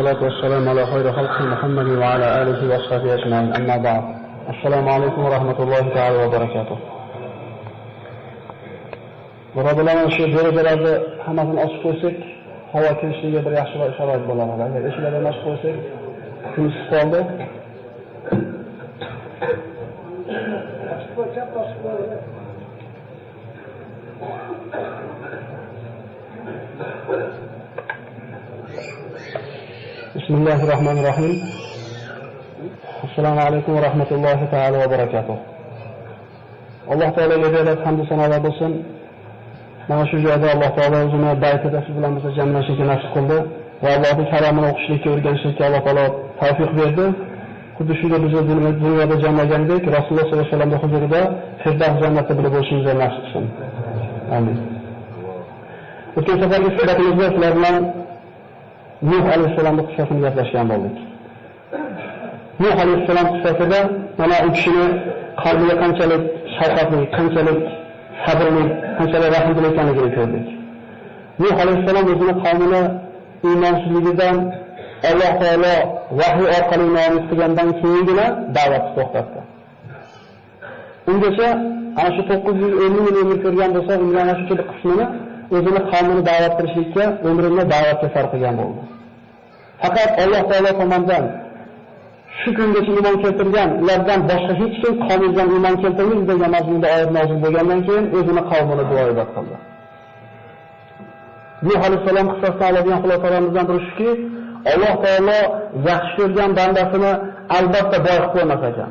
الصلاة والسلام على خير خلق محمد وعلى آله وصحبه أجمعين أما بعد السلام عليكم ورحمة الله تعالى وبركاته birodarlar shu derazalarni hammasini ochib qo'ysak havo kirishligiga bir yaxshiroq sharoit bo'lar edi agar eshiklarni ochib qo'ysak kun isib qoldi Bismillahirrahmanirrahim. Esselamu Aleyküm ve Rahmetullahi Teala ve Berekatuhu. Allah Teala ile edeb, hamdü sanalar olsun. Bana şu cüvede Allah Teala uzun ve bayit edesi bilen bize cemleşirki nasip kıldı. Ve Allah'ın kelamını okuşliki, örgençliki Allah Teala tavfik verdi. Kudüs'üyle bizi dünyada cemleşendik. Resulullah sallallahu aleyhi ve sellem'de huzurda Firdevs cennette bile buluşunuza nasip kılsın. Amin. Bütün seferki sohbetimizde sizlerle Nuh alayhissalomni qissasini gaplashgan bo'ldik. Nuh alayhissalom qissasida mana u kishini qalbiga qanchalik shafqatli, qanchalik sabrli, qanchalik rahmli ekanligini ko'rdik. Nuh alayhissalom o'zini qavmini iymonsizligidan Alloh taolo vahiy orqali nomus qilgandan keyingina da'vatni to'xtatdi. Ungacha ana shu 950 yil umr ko'rgan bo'lsa, umrining ana shu qismini o'zini qavmini da'vat qilishlikka, umrini da'vatga sarf qilgan bo'ldi. Faqat Alloh taolo tomonidan shu kungacha iymon keltirgan ulardan boshqa hech kim qavmidan iymon keltirmaydi degan mazmunda oyat nozil bo'lgandan keyin o'zini qavmini duoibat qildi. Nuh alayhisalom qissasidan oladigan xulosalarimizdan biri shuki, Alloh taolo yaxshi ko'rgan bandasini albatta boyib qo'ymas ekan.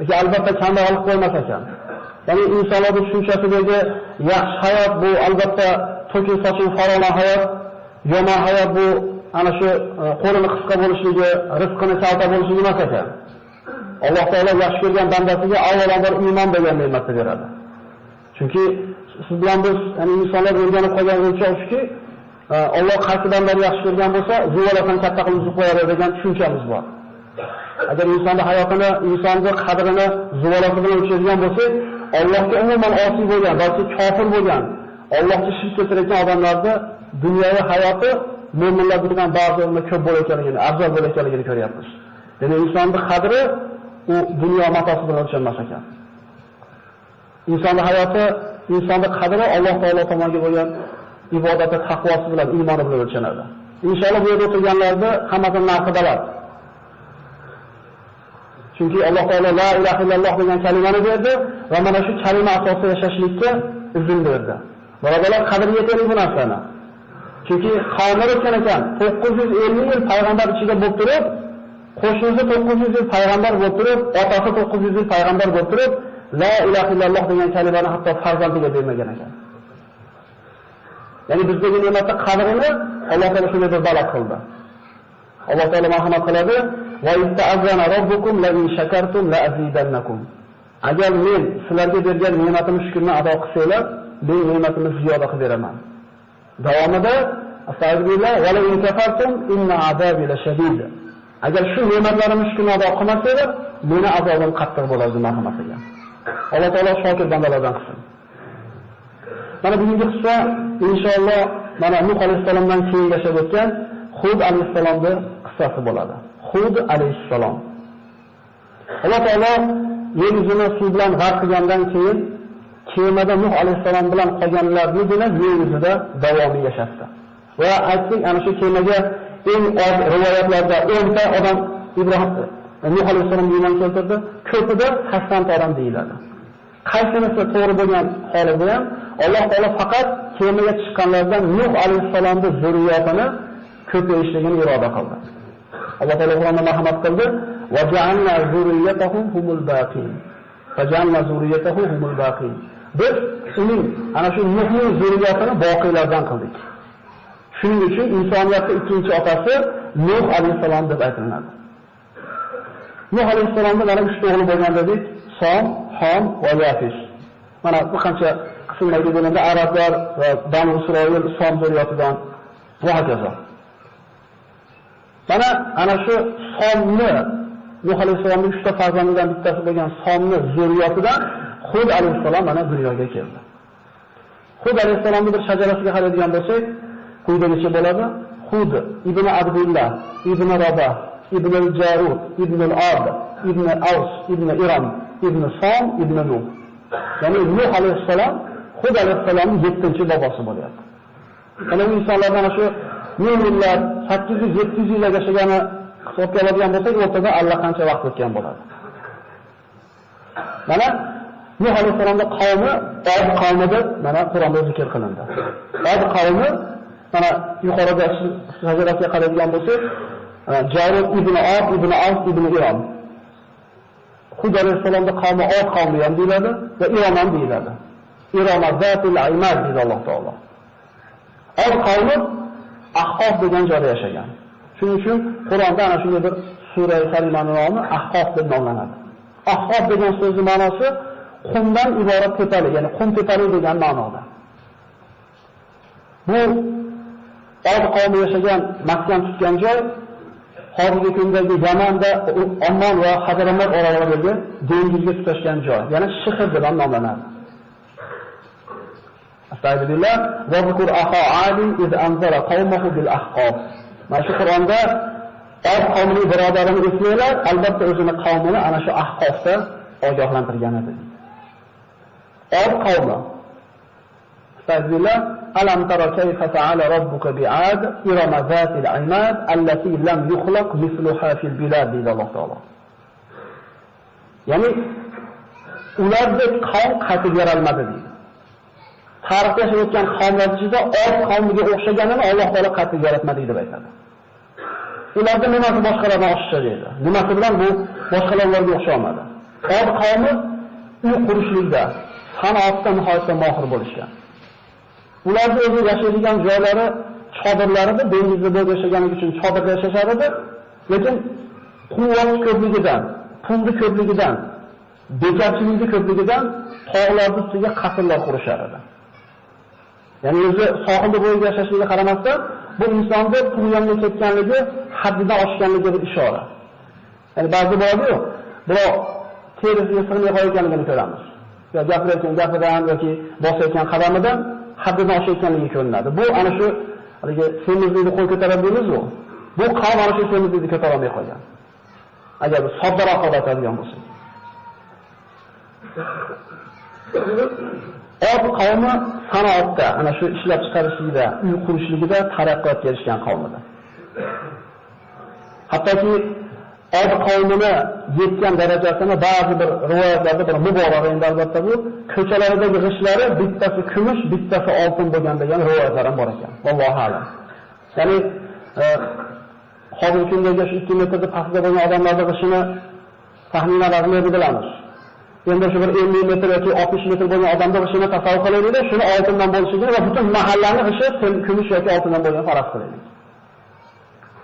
yoki albatta kambag'al qo'ymas ekan. Ya'ni insonlarning tushunchasidagi yaxshi hayot bu albatta to'kin sochin farona hayot, yomon hayot bu ana shu e, qo'lini qisqa bo'lishligi, rizqini kalta bo'lishligi emas ekan. Alloh taolo yaxshi ko'rgan bandasiga avvalambor iymon degan ne'matni beradi. Chunki siz bilan biz, ya'ni insonlar o'rganib qolgan uchunki, e, Alloh qaysi bandani yaxshi ko'rgan bo'lsa, zuvalasan katta qilib uzib qo'yadi degan tushunchamiz bor. Agar insonni hayotini, insonni qadrini zuvalasi bilan o'lchaydigan bo'lsak, Allohga umuman osiy bo'lgan, balki kofir bo'lgan, Allohga shirk keltirayotgan odamlarni dunyoviy hayoti mo'minlar bundan ba'zi o'rinda ko'p bo'layotganligini, afzal bo'layotganligini ko'ryapmiz. Demak, insonning qadri u dunyo matosi bilan o'lchanmas ekan. Insonning hayoti, insonning qadri Alloh taolo tomoniga bo'lgan ibodati, taqvosi bilan, iymoni bilan o'lchanadi. Inshaalloh bu yerda o'tirganlarni hammasini narxi baland. Chunki Alloh taolo la ilaha illalloh degan kalimani berdi va mana shu kalima asosida yashashlikka izn berdi. Birodalar, qadr yetadi bu narsani. Chunki qavmlar o'tgan ekan, 950 yil payg'ambar ichida bo'lib turib, qo'shnisi 900 yil payg'ambar bo'lib turib, otasi 900 yil payg'ambar bo'lib turib, la ilaha illalloh degan kalimani hatto farzandiga bermagan ekan. Ya'ni bizdagi ne'matning qadrini Alloh taolo shunday bir balog qildi. Alloh taolo marhamat qiladi: "Va ista'zana robbukum la in shakartum la azidannakum." Agar men sizlarga bergan ne'matimni shukrni ado qilsanglar, men ne'matimni ziyoda qilib beraman. Davomida astagfirullah va la in kafartum inna azabi lashadid. Agar shu ne'matlarimni shukrni ado qilmasanglar, meni azobim qattiq bo'ladi marhamat qilgan. Alloh taolo shokir bandalardan qilsin. Mana bugungi qissa inshaalloh mana Nuh alayhisalomdan keyin yashab o'tgan Hud alayhisalomning qissasi bo'ladi. Hud alayhisalom. Alloh taolo yer yuzini suv bilan g'arq qilgandan keyin kemada Nuh alayhisalom bilan qolganlarnigina yer yuzida davomiy yashatdi. Va aytdik, ana shu kemaga eng oz rivoyatlarda 10 ta odam Ibrohim Nuh alayhisalom iymon keltirdi, ko'pida 80 ta odam deyiladi. Qaysinisi to'g'ri bo'lgan holida ham Alloh taolo faqat kemaga chiqqanlardan Nuh alayhisalomning zurriyatini ko'payishligini iroda qildi. Alloh taolo Qur'onda marhamat qildi: "Va ja'alna zurriyatahum humul baqin." Faja'alna zurriyatahu humul baqin. Biz uning ana shu Nuhning zurriyatini boqiylardan qildik. Shuning uchun insoniyatning ikkinchi otasi Nuh alayhisalom deb aytiladi. Nuh alayhisalomda mana 3 o'g'li bo'lgan dedik: Som, Ham va Yafis. Mana bu qancha qismlarga bo'lganda arablar va Banu Isroil Som zurriyatidan va hokazo. Mana ana shu Somni Nuh alayhisalomning 3 ta farzandidan bittasi bo'lgan Somni zurriyatidan Hud alayhissalom mana dunyoga keldi. Hud alayhisalomning bir shajarasiga qaraydigan bo'lsak, quyidagicha bo'ladi. Hud ibn Abdullah ibn Raba, ibn al-Jarud ibn al-Ad ibn Aws ibn Iram ibn Som ibn Nuh. Ya'ni Nuh alayhissalom Hud alayhissalomning 7-chi bobosi bo'lyapti. Ana insonlar mana shu ming yillar 800 700 yil yashagani hisobga oladigan bo'lsak, o'rtada allaqancha vaqt o'tgan bo'ladi. Mana Nuh alayhissalomning qavmi Od qavmi mana Qur'onda zikr qilindi. Od qavmi mana yuqorida shajarasiga qaraydigan bo'lsak, e, Jarud ibn Od ibn Avs ibn Irom. Hud alayhissalomning qavmi Od qavmi ham deyiladi va Irom ham deyiladi. Irom zatul imad deydi Alloh taolo. Od qavmi Ahqof degan joyda yashagan. Shuning uchun Qur'onda ana shunday bir sura karimaning nomi Ahqof deb nomlanadi. Ahqof degan so'zning ma'nosi qumdan iborat tepalik, ya'ni qum tepalik degan ma'noda. Bu Od qavmi yashagan mahkam tutgan joy hozirgi kundagi Yamanda Ommon va Hadramat oralaridagi dengizga tutashgan joy, ya'ni Shihr deb nomlanadi. Astagfirullah va zikur Ali iz anzara qawmahu bil ahqaf. Mana shu Qur'onda Od qavmining birodarini eslanglar, albatta o'zini qavmini ana shu ahqofda ogohlantirgan edi. Od qavmi Astagfirullah alam tara kayfa fa'ala robbuka bi'ad irama zatil imad allati lam yukhlaq mithluha fil bilad deydi Alloh taolo. Ya'ni ulardek qavm qaytib yaralmadi deydi. tarixda yashayotgan qavmlar ichida Od qavmiga o'xshaganini Alloh taolo qat'iy yaratmadi deb aytadi. Ularda nimasi boshqalardan oshiqcha deydi. Nimasi bilan bu boshqalarga o'xshamadi. Od qavmi uy qurishlikda, sanoatda nihoyatda mohir bo'lishgan. Ularni o'zi yashaydigan joylari chodirlarida dengizda bo'lib yashaganligi uchun chodirda yashashar edi, lekin quvvat ko'pligidan, pulni ko'pligidan, bekarchilikni ko'pligidan tog'larning ustiga qasrlar qurishar edi. Ya'ni o'zi sohilda bo'lib yashashiga qaramasdan, bu insonni pul ketganligi haddidan oshganligiga bir ishora. Ya'ni ba'zi bo'ladi-yu, biroq terisiga sig'may qolganligini ko'ramiz. Yo gapirayotgan gapidan yoki bosayotgan qadamidan haddidan oshayotganligi ko'rinadi. Bu ana shu haligi semizlikni qo'l ko'taradi deymizmi? Bu qavm ana shu semizlikni ko'tara olmay qolgan. Agar soddaroq aytadigan bo'lsak. Od qavmi sanoatda, ana shu ishlab chiqarishlikda, uy qurishligida taraqqiyotga erishgan qavmidir. Hattoki Od qavmini yetgan darajasini ba'zi bir rivoyatlarda bir muborak endi albatta bu ko'chalaridagi g'ishlari bittasi kumush, bittasi oltin bo'lgan degan rivoyatlar ham bor ekan. Allohu a'lam. Ya'ni e, hozirgi kundagi shu 2 metrni pastida bo'lgan odamlarning g'ishini taxminan raqamini bilamiz. endi shu bir 50 metr yoki 60 metr bo'lgan odamni g'ishini tasavvur qilaylikda shuni oltindan bo'lishligini va butun mahallani g'ishi kumush yoki oltindan bo'lgan faraz qilaylik.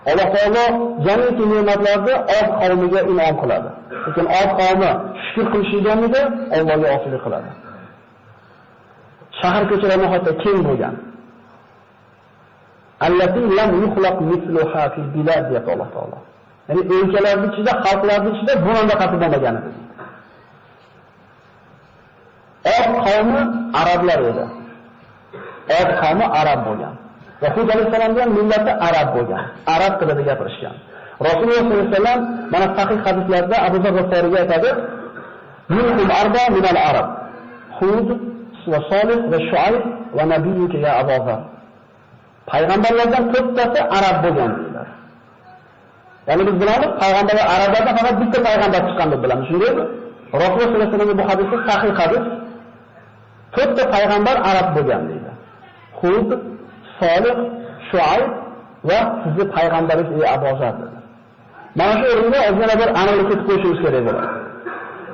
Alloh taolo jamiki ne'matlarni od qavmiga in'om qiladi. Lekin oz qavmi shukr qilishganida Allohga osilik qiladi. Shahar ko'chalar hatto keng bo'lgan. Allati lam yukhlaq misluha fil bilad deyapti Alloh taolo. Ya'ni o'lkalarning ichida, xalqlarning ichida bunday qatib bo'lmagan qavmi arablar edi. Od qavmi arab bo'lgan. Va Hud alayhisalomning millati arab bo'lgan. Arab tilida gapirishgan. Rasululloh sollallohu alayhi vasallam mana sahih hadislarda Abu Zar G'iforiga aytadi: "Minkum arba min al-arab. Hud va Solih va Shuayb va nabiyuka ya Abu Zar." Payg'ambarlardan to'rttasi arab bo'lgan deydilar. Ya'ni biz bilamiz, payg'ambarlar arablardan faqat bitta payg'ambar chiqqan deb bilamiz, shundaymi? Rasululloh sollallohu alayhi vasallam bu hadisi sahih hadis to'rtta payg'ambar arab bo'lgan deydi. Hud, Solih, Shuayb va sizni payg'ambaringiz ey Abu Zar. Mana shu o'rinda o'zimizga bir aniqlik ketib qo'yishimiz kerak bo'ladi.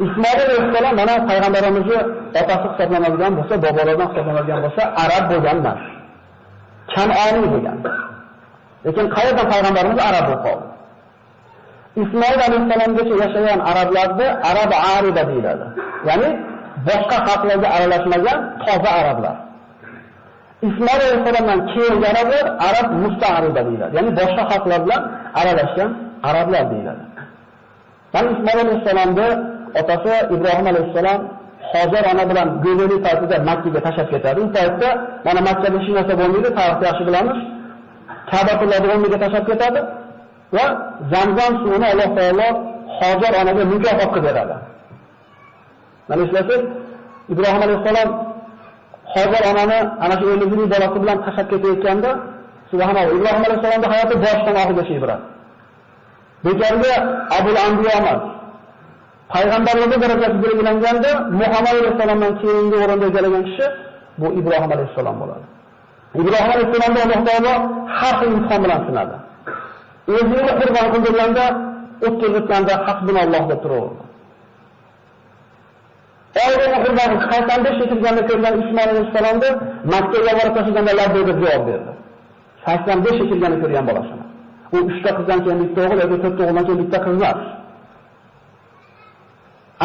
Ismoil alayhissalom mana payg'ambarimizni otasi hisoblanadigan bo'lsa, bobolaridan hisoblanadigan bo'lsa, arab bo'lganlar. Kan'oniy bo'lgan. Lekin qayerdan payg'ambarimiz arab bo'lib qoldi? Ismoil alayhissalomgacha yashagan arablarni arab arida deyiladi. Ya'ni boshqa xalqlarga aralashmagan toza arablar. Ismoil alayhissalomdan keyin arablar arab musta'riba deyiladi. Ya'ni boshqa xalqlar bilan aralashgan arablar deyiladi. Mana Ismoil alayhisalomni otasi Ibrohim alayhisalom Hozir ona bilan go'zallik paytida Makka tashlab ketadi. U paytda mana Makkada hech narsa bo'lmaydi, tarixni yaxshi bilamiz. Ka'batullohni o'rniga tashlab ketadi va Zamzam suvini Alloh taolo Hozir onaga mukofot qilib beradi. Mana eslasiz, Ibrohim alayhisalom Hozir onani ana shu 50 bolasi bilan tashlab ketayotganda, subhanalloh, Ibrohim alayhisalomning hayoti boshidan oxirigacha ibrat. Bekorga Abul Anbiyo emas. Payg'ambarlikda darajasi belgilanganda Muhammad alayhisalomdan keyingi o'rinda egallagan kishi bu Ibrohim alayhissalom bo'ladi. Ibrohim alayhisalomni Alloh taolo har xil imtihon bilan sinadi. O'zini qurbon qildirganda, o'tkazayotganda hasbunalloh deb turaverdi. Oldin qurbon qaytanda shetilganda ko'rgan Usmon alayhisalomni Makkaga borib tashlaganda labbayk deb javob berdi. 85 shetilganda ko'rgan bolasini. U 3 ta qizdan keyin bitta o'g'il yoki 4 ta o'g'ildan keyin bitta qiz.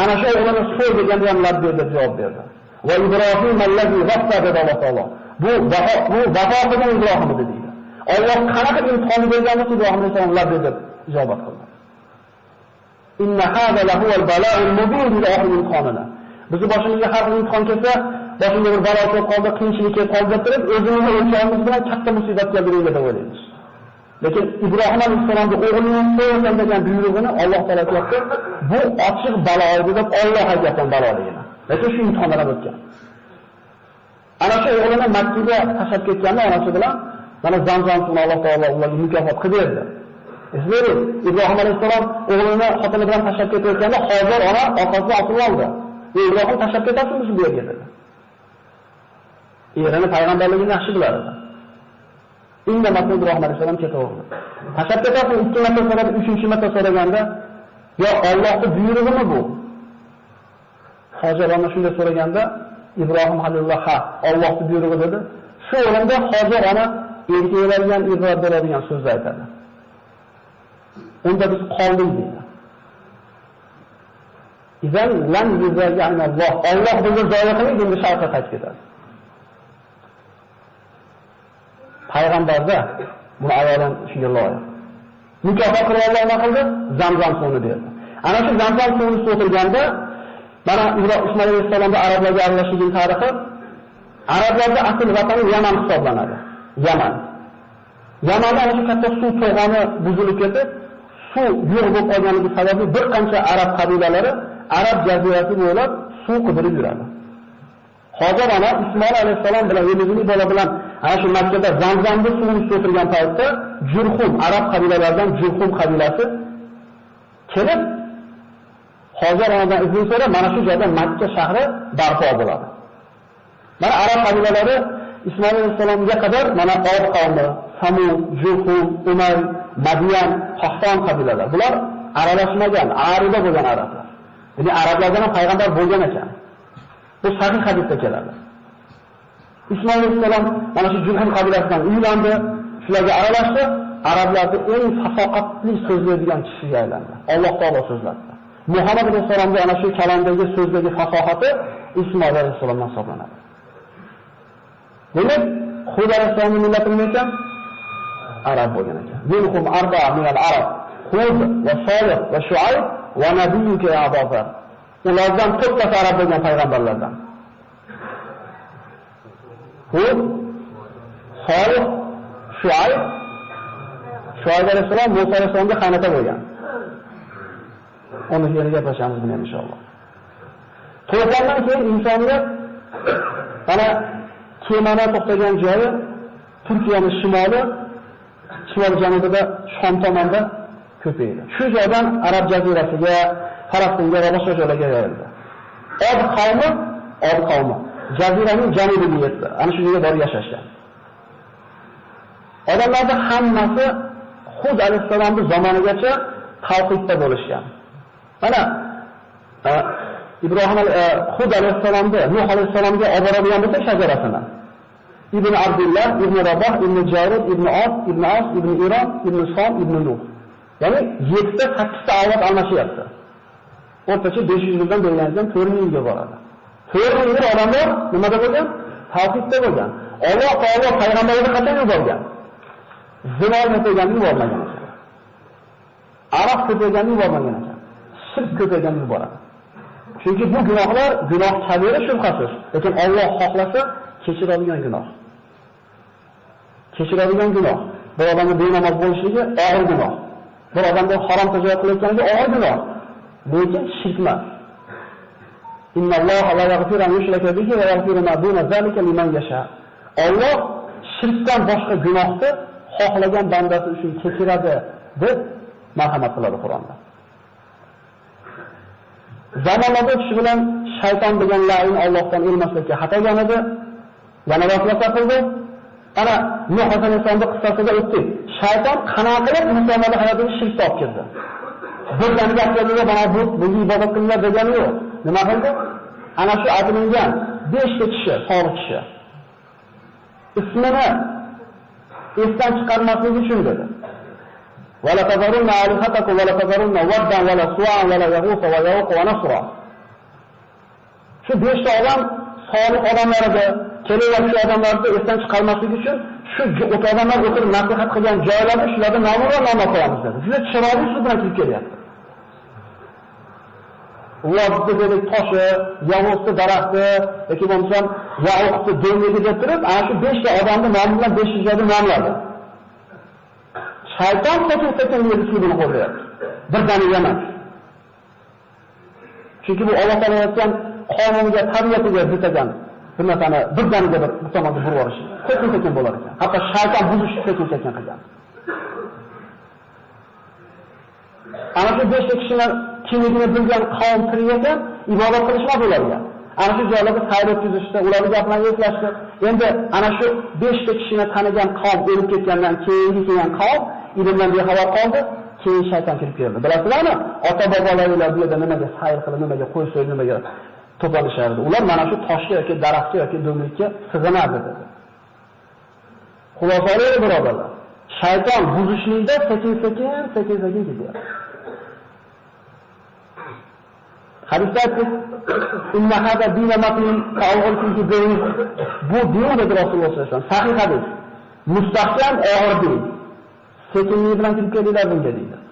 Ana shu o'g'lini so'y deganda ham labbayk deb javob berdi. Va Ibrohim allazi g'affa deb Alloh taolo. Bu vafo bu vafo qilgan Ibrohim dedi deydi. Alloh qanaqa imtihon berganini bo'lsa Ibrohim alayhisalom labbayk deb ijobat qildi. Inna hada lahu al-bala'ul mubin ila al-qanana. Bizni boshimizga har xil imtihon kelsa, boshimga bir balo kelib qoldi, qiyinchilik kelib qoldi deb turib, o'zimizni o'lchog'imiz bilan katta musibat keldi deb o'ylaymiz. Lekin Ibrohim alayhisalomning o'g'lini so'ygan degan buyrug'ini Alloh taolo aytdi, bu ochiq balo edi deb Alloh aytgan baloligini. Lekin shu imtihondan o'tgan. Ana shu o'g'lini Makkaga tashlab ketganda onasi bilan mana Zamzam suvini Alloh taolo ularga mukofot qilib berdi. Eslaylik, Ibrohim alayhissalom o'g'lini xotini bilan tashlab ketayotganda hozir ona orqasidan otib oldi. Ibrohim tashlab ketasizmi shu yerga dedi. Erini payg'ambarligini yaxshi bilardi. Indamas Ibrohim alayhisalom ketaverdi. Tashlab ketasizmi ikki marta so'radi, uchinchi marta so'raganda, "Yo Allohning buyrug'imi bu?" Hozir ona shunday so'raganda, Ibrohim halilloh ha, Allohning buyrug'i dedi. Shu o'rinda hozir ona erkaklarga ibrat beradigan so'zni aytadi. Unda biz qoldik deydi. Izan lan yuzagan Alloh. Alloh bizni zoya qilib endi sharqqa qaytib ketadi. Payg'ambarda buni avvalan shunga loyiq. Mukofot qilib Alloh nima qildi? Zamzam suvini berdi. Ana shu Zamzam suvini o'tirganda mana Usmon alayhissalomda arablarga aralashgan tarixi arablarda asl vatani Yaman hisoblanadi. Yaman. Yamanda ana shu katta suv to'g'oni buzilib ketib, suv yo'q bo'lib qolganligi sababli bir qancha arab qabilalari Arab jazirasi bo'ylab suv qidirib yuradi. Hozir ana Ismoil alayhisalom bilan Yelizini bola bilan ana shu Makkada Zamzamda suvni o'tirgan paytda Jurhum arab qabilalaridan Jurhum qabilasi kelib hozir onadan izn so'rab mana shu joyda Makka shahri barpo bo'ladi. Mana arab qabilalari Ismoil alayhisalomga qadar mana Od qavmi, Samud, Jurhum, Umay, Madiyan, Qahton qabilalari. Bular aralashmagan, arida bo'lgan arablar. Ya'ni arablardan ham payg'ambar bo'lgan ekan. Bu sahih hadisda keladi. Ismoil alayhisalom mana shu Jurhum qabilasidan uylandi, shularga aralashdi, arablarning eng fasoqatli so'zlaydigan kishiga aylandi. Alloh taolo so'zladi. Muhammad alayhisalomga ana shu kalamdagi so'zdagi fasohati Ismoil alayhisalomdan hisoblanadi. Demak, Xudo alayhisalomning millati nima ekan? Arab bo'lgan ekan. Minhum arba'a min al-arab. Hud va Solih va Shuayb va nabiyuka ya Abubakar. Ulardan to'rttasi arab bo'lgan payg'ambarlardan. Hud, Solih, Shuayb, Shuayb alayhisalom Musa alayhisalomga qaynota bo'lgan. Uni yerga gaplashamiz buni inshaalloh. To'g'ridan keyin insoniyat mana kemani to'xtagan joyi Turkiyaning shimoli, shimol janubida Shom tomonda ko'paydi. Shu joydan Arab jazirasiga, Falastinga va boshqa joylarga yoyildi. Od qavmi, Od qavmi jaziraning janubiga yetdi. Ana shu yerga borib yashashgan. Odamlarning hammasi Hud alayhisolamning zamonigacha tavhidda bo'lishgan. Mana Ibrohim Hud alayhisolamni Nuh alayhisolamga olib boradigan bo'lsa shajarasini. Ibn Abdullah, Ibn Raboh, Ibn Jarud, Ibn Os, Ibn Os, Ibn Iron, Ibn Som, Ibn Nuh. Ya'ni 7 ta 8 ta avlod almashyapti. O'rtacha 500 yildan belgilangan 4000 yilga boradi. 4000 yil odamlar nimada bo'lgan? Tavhidda bo'lgan. Alloh taolo payg'ambarlarni qachon yuborgan? Zino ko'payganini yubormagan ekan. Aroq ko'payganini yubormagan ekan. Shirk ko'payganini yuboradi. Chunki bu gunohlar gunoh kabira shubhasiz, lekin Alloh xohlasa kechiradigan gunoh. Kechiradigan gunoh. Bir odamning benamoz bo'lishligi og'ir gunoh. Bir odamga harom tajovuz qilayotganda og'ir gunoh. Lekin shirk emas. Innalloha la yaghfiru an yushraka bihi va yaghfiru ma duna zalika liman yasha. Alloh shirkdan boshqa gunohni xohlagan bandasi uchun kechiradi deb marhamat qiladi Qur'onda. Zamonada kishi bilan shayton degan la'in Allohdan ilmaslikka xatogan edi. Yana vasvasa qildi. Ana Nuh alayhisolamning qissasida o'tdik. Shayton qanaqa qilib insonlarning hayotiga shirk olib kirdi. Bir dam gaplarida mana bu bunga ibodat qilinglar degani yo'q. Nima qildi? Ana shu aytilgan 5 ta kishi, solih kishi. Ismini esdan chiqarmaslik uchun dedi. ولا تذرن آلهتكم ولا تذرن ودا ولا سواعا ولا يغوث ويعوق ونسرا shu 5 ta odam solih odamlar kelayotgan odamlarni esdan chiqarmaslik uchun shu o'ta odamlar o'tirib maslahat qilgan joylarni shularni nomi va nomi qo'yamiz dedi juda chiroyli shu bilan kirib kelyapti Vodni dedik toshi, yavuzni daraxti yoki bo'lmasam yovuzni dengizi deb turib, ana shu 5 ta odamni nomi bilan 500 joyda nomladi. Shayton sekin-sekin uslubini qo'llayapti. Birdaniga emas. Chunki bu Alloh taolo aytgan qonuniga, tabiatiga bitagan ekan. Bir narsani birdaniga bir bu tomonga burib yuborish. Sekin-sekin bo'lar ekan. Hatto shayton buzishni sekin-sekin qilgan. Ana shu 5 ta kishilar kimligini bilgan qavm tirik ekan, ibodat qilishmadi ularga. Ana shu joylarda sayr o'tkazishdi, ularni gaplarini eslashdi. Endi ana shu 5 ta kishini tanigan qavm o'lib ketgandan keyingi kelgan qavm ilmdan bexabar qoldi, keyin shayton kirib keldi. Bilasizlarmi? Ota-bobolarlar bu yerda nimaga sayr qilib, nimaga qo'y so'yib, nimaga to'planishardi. Ular mana shu toshga yoki daraxtga yoki do'mlikka sig'inardi dedi. Xulosali birodarlar, shayton buzishlikda sekin-sekin, sekin-sekin ketyapti. Hadisda aytdik, inna hada dina matin ta'awul fi bayn. Bu din dedi Rasululloh sollallohu alayhi vasallam. Sahih hadis. Mustahkam og'ir din. Sekinlik bilan kirib kelinglar bunga deydi.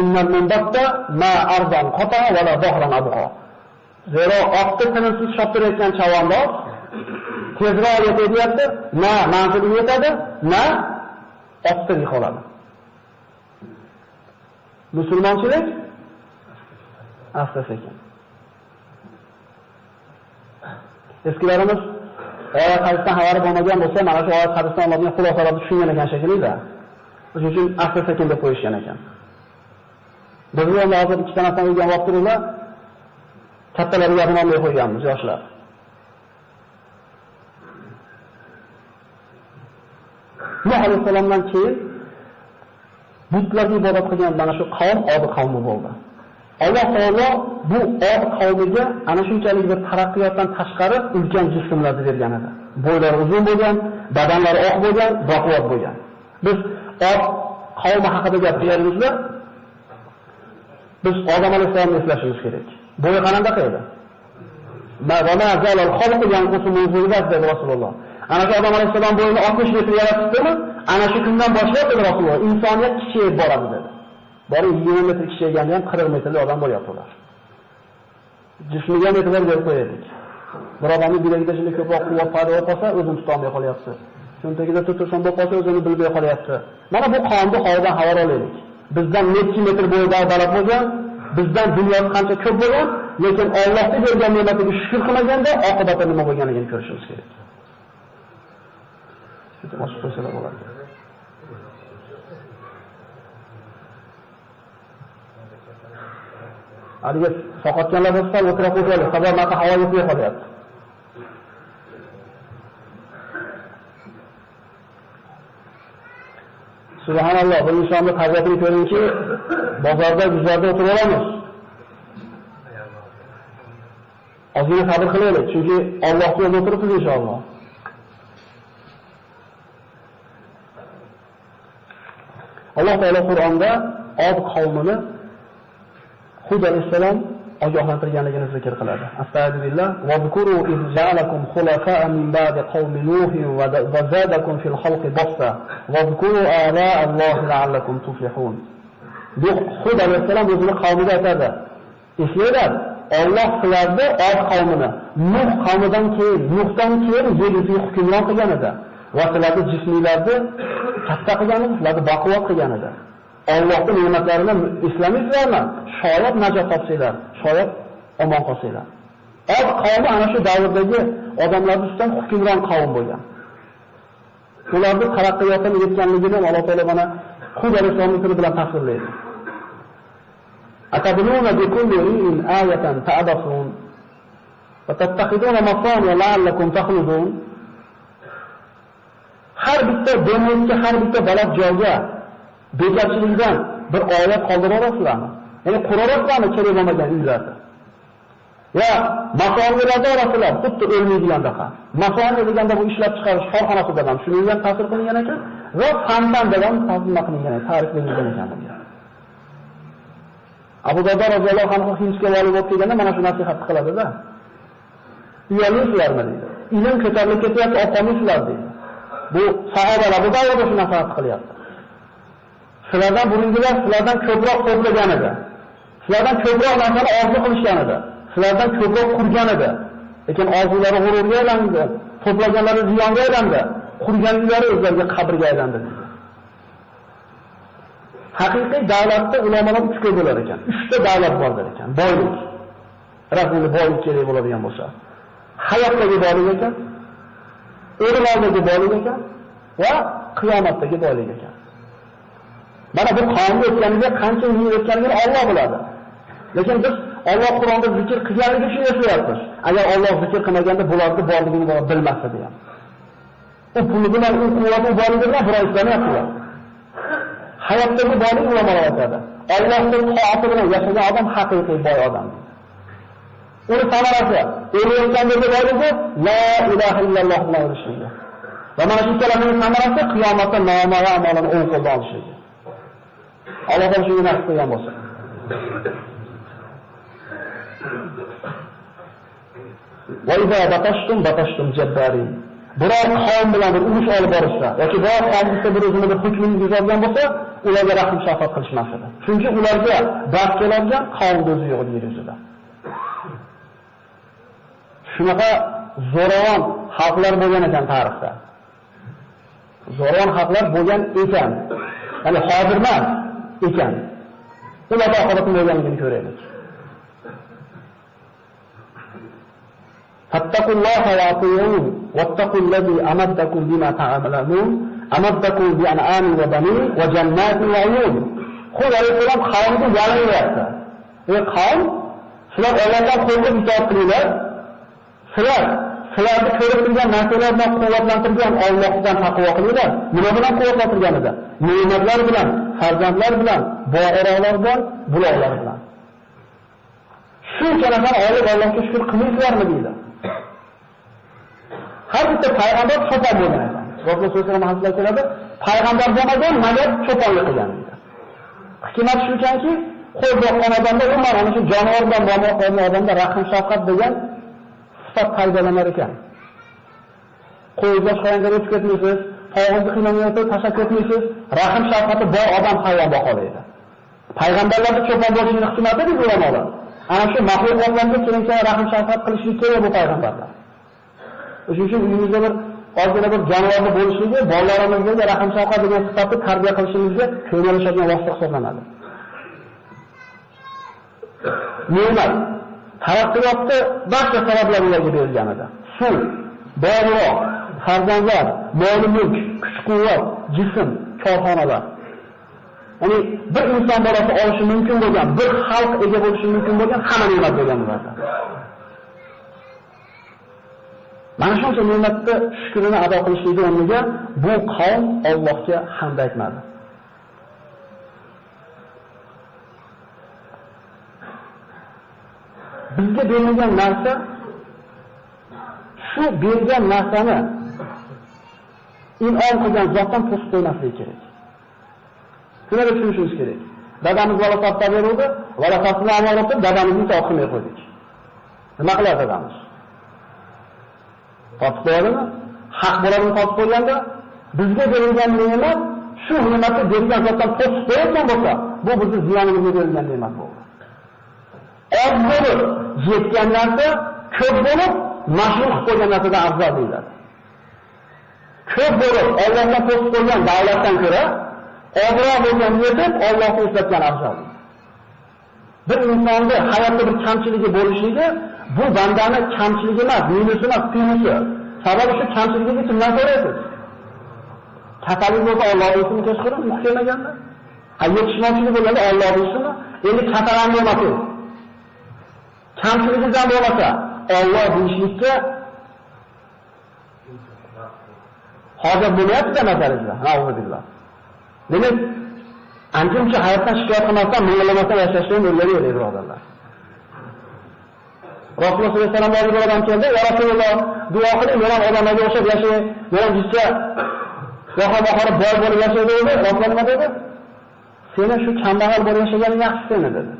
Innal munbatta ma ardan qata va la dahran abqa. Zero oqda tinimsiz shoptirayotgan chavandoz tezroq yetyapti, na manziliga yetadi, na oqtirib qoladi. Musulmonchilik asta sekin. Eskilarimiz oyat hadisdan xabari bo'lmagan bo'lsa, mana shu oyat hadisdan olingan xulosalarni tushungan ekan shekilli-da. Shuning uchun asta sekin deb qo'yishgan ekan. Biz endi hozir ikkita narsani o'rganib olib turiblar. Kattalarga olmay qo'yganmiz, yoshlar. Nuh alayhisalomdan keyin butlarga ibodat qilgan mana shu qavm Odi qavmi bo'ldi. Alloh taolo bu Od qavmiga ana shunchalik bir taraqqiyotdan tashqari ulkan jismlarni bergan edi. Bo'ylari uzun bo'lgan, badanlari oq bo'lgan, baquvvat bo'lgan. Biz Od qavmi haqida gapiryapmizda, biz Odam alayhissalomni eslashimiz kerak. Bo'yi qanaqa edi? Rasululloh. Ana shu Odam alayhissalom bo'yini 60 metr yaratibdimi Ana shu kundan boshlab dedi Rasululloh, insoniyat kichayib boradi dedi. Bari 20 metr kichaygan ham 40 metrli odam bo'lyapti ular. Jismiga e'tibor berib qo'yaylik. Bir odamni bilagida shunday ko'proq quvvat paydo bo'lib qolsa, o'zini tutolmay qolyapti. Cho'ntagida tutursan bo'lib qolsa, o'zini bilmay qolyapti. Mana bu qonni havodan xabar olaylik. Bizdan necha metr bo'yida baland bo'lgan, bizdan dunyoda qancha ko'p bo'lgan, lekin Allohga bergan ne'matiga shukr qilmaganda oqibati nima bo'lganligini ko'rishimiz kerak. Shu qo'ysalar bo'ladi. Haligi sovqotganlar bo'lsa, o'tira qo'yadi, sabab mata havo yetmay qolyapti. Subhanalloh, bu insonni fazilatini ko'ringki, bozorda, guzarda o'tirib olamiz. Ozgina sabr qilaylik, chunki ollohni yo'lida o'tiribmiz inshaalloh. Alloh taolo Qur'onda Od qavmini Hud alayhissalom ogohlantirganligini zikr qiladi. Astagfirullah Wa zikru iz ja'alakum khulafa'a min ba'di qaumi Nuh va zadakum fil khalqi basta Wa zikru ala Alloh la'allakum tuflihun. Bu Hud alayhissalom o'zini qavmiga aytadi. Eslanglar, Alloh sizlarni Od qavmini Nuh qavmidan keyin, Nuhdan keyin yer yuziga hukmron qilgan edi. va sizlarni jisminglarni katta qilgani, sizlarni baquvvat qilgan edi. Allohning ne'matlarini eslamaysizlarmi? Shoyat najot topsanglar, kifoya omon qolsanglar. Od qavmi ana shu davrdagi odamlar ustidan hukmron qavm bo'lgan. Ularning taraqqiyotini yetganligini Alloh taolo mana Hud alayhisolamning tili bilan tasvirlaydi. Atabununa bi kulli ri'in ayatan ta'basun va tattakhiduna masaniya la'allakum takhludun. Har bitta dengizga, har bitta baland joyga bekorchilikdan bir oyat qoldiraverasizlarmi? Ya'ni quraverasizlarmi kerak bo'lmagan uylarni? va masoniyalarda orasida xuddi o'lmaydigandaqa. Masoniya deganda bu ishlab chiqarish korxonasida ham shunga ham ta'sir qilingan ekan va fandan da ham tarjima qilingan ekan, ta'riflangan ekan bunga. Abu Dardo roziyallohu anhu Hindga vali bo'lib kelganda mana shu nasihat qiladi-da. Uyalaysizlarmi deydi. Ilm ko'tarilib ketyapti, olib deydi. Bu sahobalar Abu davrda shu nasihat qilyapti. Sizlardan burungilar sizlardan ko'proq to'plagan edi. Sizlardan ko'proq narsani orzu qilishgan edi. sizlardan ko'proq qurgan edi. Lekin orzulari g'ururga aylandi, to'plaganlari ziyonga aylandi, qurgan uylari o'zlariga qabrga aylandi. Haqiqiy davlatda ulamolar uchga bo'lar ekan. 3 ta davlat bor ekan. Boylik. Rasmiy boylik kerak bo'ladigan bo'lsa, hayotdagi boylik ekan, o'lim boylik ekan va qiyomatdagi boylik ekan. Mana bu qonun o'tganiga qancha yil o'tganligini Alloh biladi. Lekin biz Alloh Qur'onda zikr qilganligi uchun yashayapmiz. Agar Alloh zikr qilmaganda bularni borligini bilmasa degan. U puli bilan, u quvvati borligi bilan biroz ishlamayapti. Hayotdagi boylik ulamolar aytadi. Allohning toati bilan yashagan odam haqiqiy boy odam. Uni samarasi o'layotgandagi boyligi la ilaha illalloh bilan o'lishligi. Va mana shu kalamaning samarasi qiyomatda noma'lum amalini o'ng qo'lda olishligi. Allohdan taolo shuni nasib qilgan bo'lsin. Biror qavm bilan bir urush olib borishsa yoki biror qavmda bir o'zini bir hukmini buzadigan bo'lsa, ularga rahm shafqat qilishmas edi. Chunki ularga dard keladigan qavm o'zi yo'q yer yuzida. Shunaqa zo'ravon xalqlar bo'lgan ekan tarixda. Zo'ravon xalqlar bo'lgan ekan. Ya'ni hozir emas ekan. ular oxiratni bo'lganligini ko'raylik. فاتقوا الله وأطيعون واتقوا الذي أمدكم بما تعملون أمدكم بأنعام وبنين وجنات وعيون Xud alayhissalom qavmga yalayyapti. Ey qavm, sizlar Allohdan qo'lga itoat qilinglar. Sizlar sizlarni ko'rib turgan narsalar bilan quvvatlantirgan Allohdan taqvo qilinglar. Nima bilan quvvatlantirganida? Ne'matlar bilan, farzandlar bilan, bog'oroqlar bilan, buloqlar bilan. Shuncha narsa olib Allohga shukr qilmaysizlarmi deydi. Har bitta payg'ambar cho'pon bo'lgan ekan. Rasululloh alayhi keladi, payg'ambar bo'lmagan, magar cho'ponlik qilgan. Hikmat shuki, qo'y boqqan odamda umuman ana shu jonivor bilan muomala odamda rahm shafqat degan sifat paydolanar ekan. Qo'y boshqalarga o'tib ketmaysiz, tog'ingizni qiynalmayotsa tashlab ketmaysiz, rahm shafqati bor odam payg'ambar qolaydi payg'ambarlarda cho'pon bo'lishini hikmati deb ulamolar. Ana shu maxluqotlarga keyin rahm shafqat qilishlik kerak bu payg'ambarlar. O'shuning uchun uyimizda bir ozgina bir jonivorni bo'lishligi bolalarimizga rahm shafqat degan sifatni tarbiya qilishimizga ko'maklashadigan vosita hisoblanadi. Ne'mat taraqqiyotni barcha sabablar ularga berilgan edi. Suv, bog'roq farzandlar, mol-mulk, kuch-quvvat, jism, korxonalar. Ya'ni bir inson bolasi olishi mumkin bo'lgan, bir xalq ega bo'lishi mumkin bo'lgan hamma ne'mat bo'lgan bularda Mana shuncha ne'matni shukrini ado qilishligi o'rniga bu qavm Allohga hamd aytmadi. Bizga berilgan narsa shu bergan narsani in'om qilgan zotdan to'sib qo'ymaslik kerak. Shuni tushunishimiz kerak. Dadamiz valofatda beruvdi, valofatni topni dadamizni to'qimay qo'ydik. Nima qiladi dadamiz? Topib qo'yadimi? Haq bo'ladimi topib qo'yganda, bizga berilgan ne'mat shu ne'matni bergan zotdan to'sib qo'yayotgan bo'lsa, bu bizni ziyonimizga berilgan ne'mat bo'ldi. Oz bo'lib yetgan narsa ko'p bo'lib, mashhur qilib qo'ygan narsadan afzal deyiladi. ko'p bo'lib Allohdan to'sib qo'ygan davlatdan ko'ra ozroq bo'lgan yetib Allohni eslatgan afzal. Bir insonni hayotda bir kamchiligi bo'lishligi bu bandani kamchiligi emas, minusi emas, plusi. Sababi shu kamchiligiga kimdan ko'rasiz? Kasallik bo'lsa Alloh ismini kechqurun kelmaganda. Ha yetishmovchilik bo'lganda Alloh ismini endi kasalan bo'lmasin. Kamchiligingizdan bo'lmasa Alloh deyishlikka hozir bo'lyapti nazaringizda, Alhamdulillah. Demak, ancha hayotdan shikoyat qilmasdan, minglamasdan yashashni o'rganaylik, birodarlar. Rasululloh sollallohu alayhi vasallam bir odam keldi, "Ya Rasululloh, duo qiling, men ham odamlarga o'xshab yashay, men ham jichcha yo'q bahori boy bo'lib yashaydi" dedi. Rasululloh nima dedi? Seni shu kambag'al bo'lib yashaganing yaxshi seni dedi.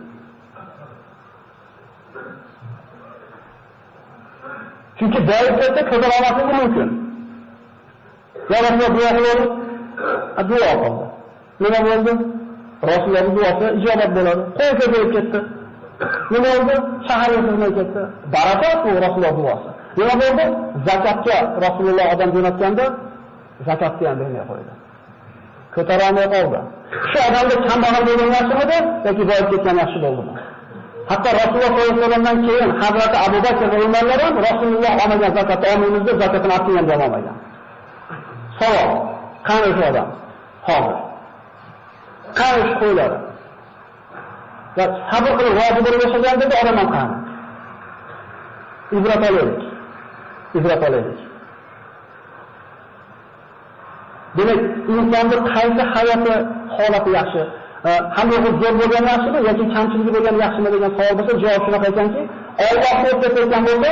Chunki boyib ketsa ko'tara olmasligi mumkin. Ya Rasululloh duo qiling, duo qildi. Nima bo'ldi? Rasulullohning duosi ijobat bo'ladi. Qo'y ko'payib ketdi. Nima bo'ldi? Shaharga sig'may ketdi. Barakat u Rasululloh duosi. Nima bo'ldi? Zakatga Rasululloh odam jo'natganda zakatni ham bermay qo'ydi. Ko'tarolmay qoldi. Shu odamda kambag'al bo'lgan yaxshimidi yoki boyib ketgan yaxshi bo'ldimi? Hatto Rasululloh sollallohu alayhi vasallamdan keyin Hazrati Abu Bakr va Umarlar ham Rasululloh olmagan zakatni olmaymiz deb zakatini olib ham olmagan. Savol: qani shu odam? Hozir. Qani shu qo'ylari? Va sabr qilib rozi bo'lib yashagan dedi odam ham qani. Ibrat olaylik. Ibrat olaylik. Demak, insonni qaysi hayoti holati yaxshi, hamma zo'r bo'lgan yaxshimi yoki kamchiligi bo'lgan yaxshimi degan savol bo'lsa, javob shunaqa ekanki, Alloh o'rta bo'lsa,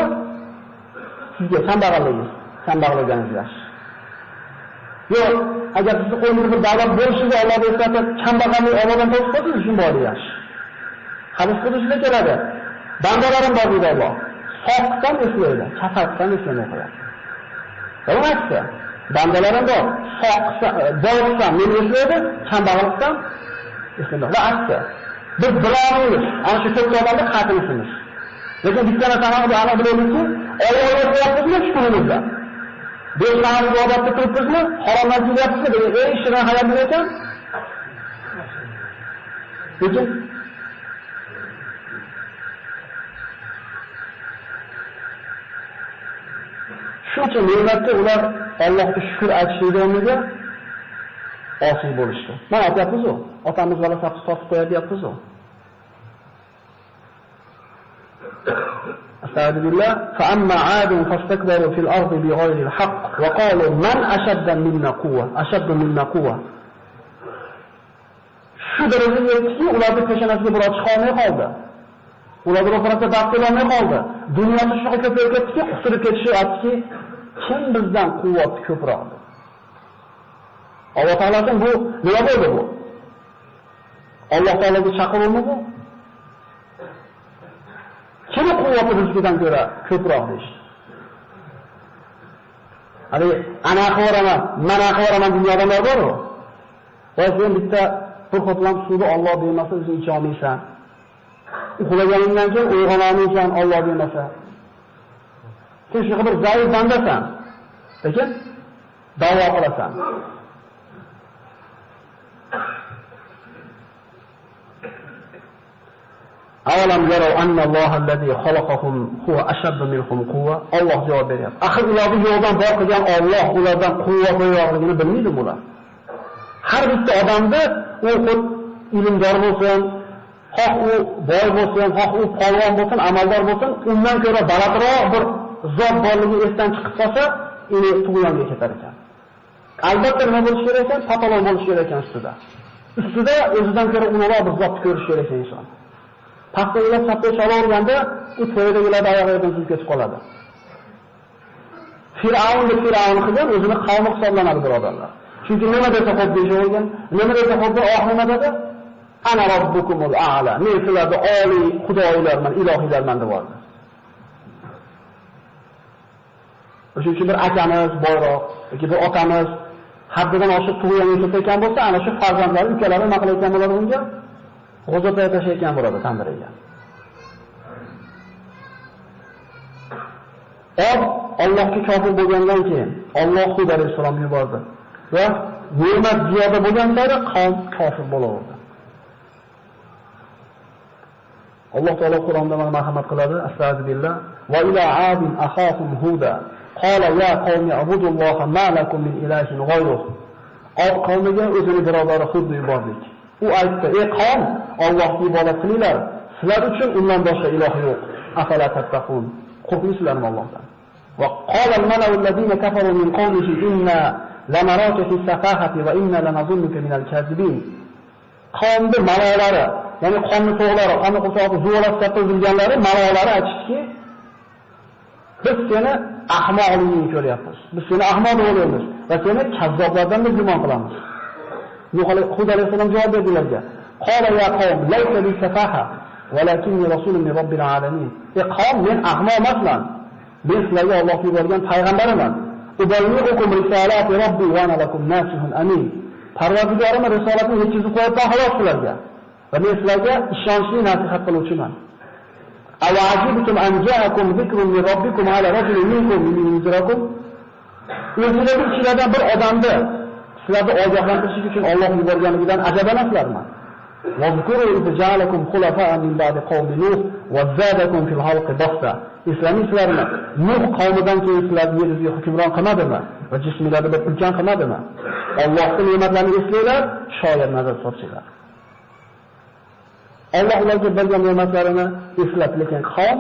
sizga kambag'alligingiz, kambag'alligingiz yaxshi. Yo'q, agar sizni qo'lingizda bir davlat bo'lishiga Alloh eslatib, kambag'allik Allohdan topib qo'ysangiz, uchun boylik yaxshi. Hadis qudusida keladi. Bandalarim bor deydi Alloh. Soqdan eslaydi, kafatdan eslamay qo'yadi. Emasmi? Bandalarim bor. Soqsa, e, boylikdan meni eslaydi, kambag'allikdan eslaydi. Va aksi. Biz birovimiz, ana shu to'rt odamni qatilisimiz. Lekin bitta narsani aniq bilamizki, Alloh eslayapmizmi shukurimizda. Besh mahal ibodatda turibmizmi? Haromdan kelyapmizmi? degan eng shirin hayot ekan. Lekin Shuncha ne'matga ular Allohga shukr aytishlik o'rniga osiy bo'lishdi. Mana aytyapmiz-ku, otamiz bola sapsi tortib qo'yadi deyapmiz-ku. استعاذ بالله فأما عاد فاستكبروا في الأرض بغير الحق وقالوا من أشد منا قوة أشد منا قوة shu darajaga yetdiki ularni peshonasiga biror chiqa olmay qoldi ularni ro'parasida daf qilolmay qoldi dunyosi shunaqa ko'payib ketdiki qustirib ketishi aytdiki kim bizdan quvvati ko'proq deb alloh taolo bu nima bo'ldi bu alloh taolaga chaqiruvmi bu Kim quvvati bizdan ko'ra ko'proq deyishdi. Hali ana qoraman, mana qoraman dunyoda nima bor-ku. Va sen bitta bir qoplam suvni Alloh bermasa o'zing icha olmaysan. Uxlaganingdan keyin uyg'onamaysan Alloh bermasa. Sen shunaqa bir zaif bandasan. Lekin da'vo qilasan. Avalam yarau anna Allohallazi xalaqahum huwa ashaddu minhum quwwa. Alloh javob beryapti. Axir ularni yo'ldan bor qilgan Alloh ulardan quvvat yo'qligini bilmaydi bular. Har bitta odamda u xud ilmdor bo'lsin, xoh u boy bo'lsin, xoh u polvon bo'lsin, amaldor bo'lsin, undan ko'ra balandroq bir zot borligi esdan chiqib qolsa, uni tug'yonga ketar ekan. Albatta nima bo'lish kerak ekan? Patolon bo'lish kerak ekan ustida. Ustida o'zidan ko'ra ulug'roq bir zotni ko'rish kerak ekan inson. Pastdagilar sapga chalaverganda, u to'ydagilar oyog'idan suzib ketib qoladi. Fir'aun va Fir'avn qilgan o'zini qavmi hisoblanadi birodarlar. Chunki nima desa xo'p deyishavergan, nima desa xo'p oxir nima dedi? Ana robbukumul a'la. Men sizlarni oliy xudoylarman, ilohiylarman deb oldi. O'sha uchun bir akamiz boyroq yoki bir otamiz haddidan oshib tug'ilgan ketayotgan bo'lsa, ana shu farzandlari, ukalari nima qilayotgan bo'ladi unga? g'o'zatay tashlayotgan bo'ladi tandiriga. Ob Allohga kofir bo'lgandan keyin Alloh Hud alayhisalom yubordi va ne'mat ziyoda bo'lgan sari qavm kofir bo'laverdi. Alloh taolo Qur'onda mana marhamat qiladi. Astagfirullah. Va ila adin ahahum huda. Qala ya qawmi abudulloha ma lakum min ilahin ghayruh. Od qavmiga o'zini birodari Hudni yubordik. U aytdi: "Ey qavm, Allohga ibodat qilinglar. Sizlar uchun undan boshqa iloh yo'q. Afala tattaqun." Qo'rqmaysizlarmi Allohdan? Va qala al-mala'u alladhina kafaru min qawmihi inna lanaraka fi safahati va inna lanazunnuka min al-kazibin. Qavmning malolari, ya'ni qonni to'g'lari, qonni qursoqni katta topilganlari malolari aytishdiki, biz seni ahmoqligingni ko'ryapmiz. Biz seni ahmoq deb o'ylaymiz va seni kazzoblardan deb gumon qilamiz. Nuh alayhisalom javob berdilarga. Qala ya qawm laysa bi safaha walakinni rasulun min robbil alamin. Ey qavm, men ahmoq emasman. Men sizlarga Alloh yuborgan payg'ambaraman. Uballighukum risolati robbi va ana lakum nasihun amin. Parvardigorim risolatni yetkazib qo'yibman xolos sizlarga. Va men sizlarga ishonchli nasihat qiluvchiman. Aw ajibtum an ja'akum dhikrun min robbikum ala rajulin minkum yunzirakum? O'zingizning ichingizdan bir odamni sizlarni ogohlantirish uchun Alloh yuborganidan ajabanasizlarmi? واذكروا إذ جعلكم خلفاء من بعد قوم نوح وزادكم في الخلق بسطة Islamislarni Nuh qavmidan keyin sizlarni yeringizga hukmron qilmadimi va jisminglarni bir ulkan qilmadimi? Allohning ne'matlarini eslanglar, shoyat nazar solsanglar. Alloh bergan ne'matlarini eslab, lekin qavm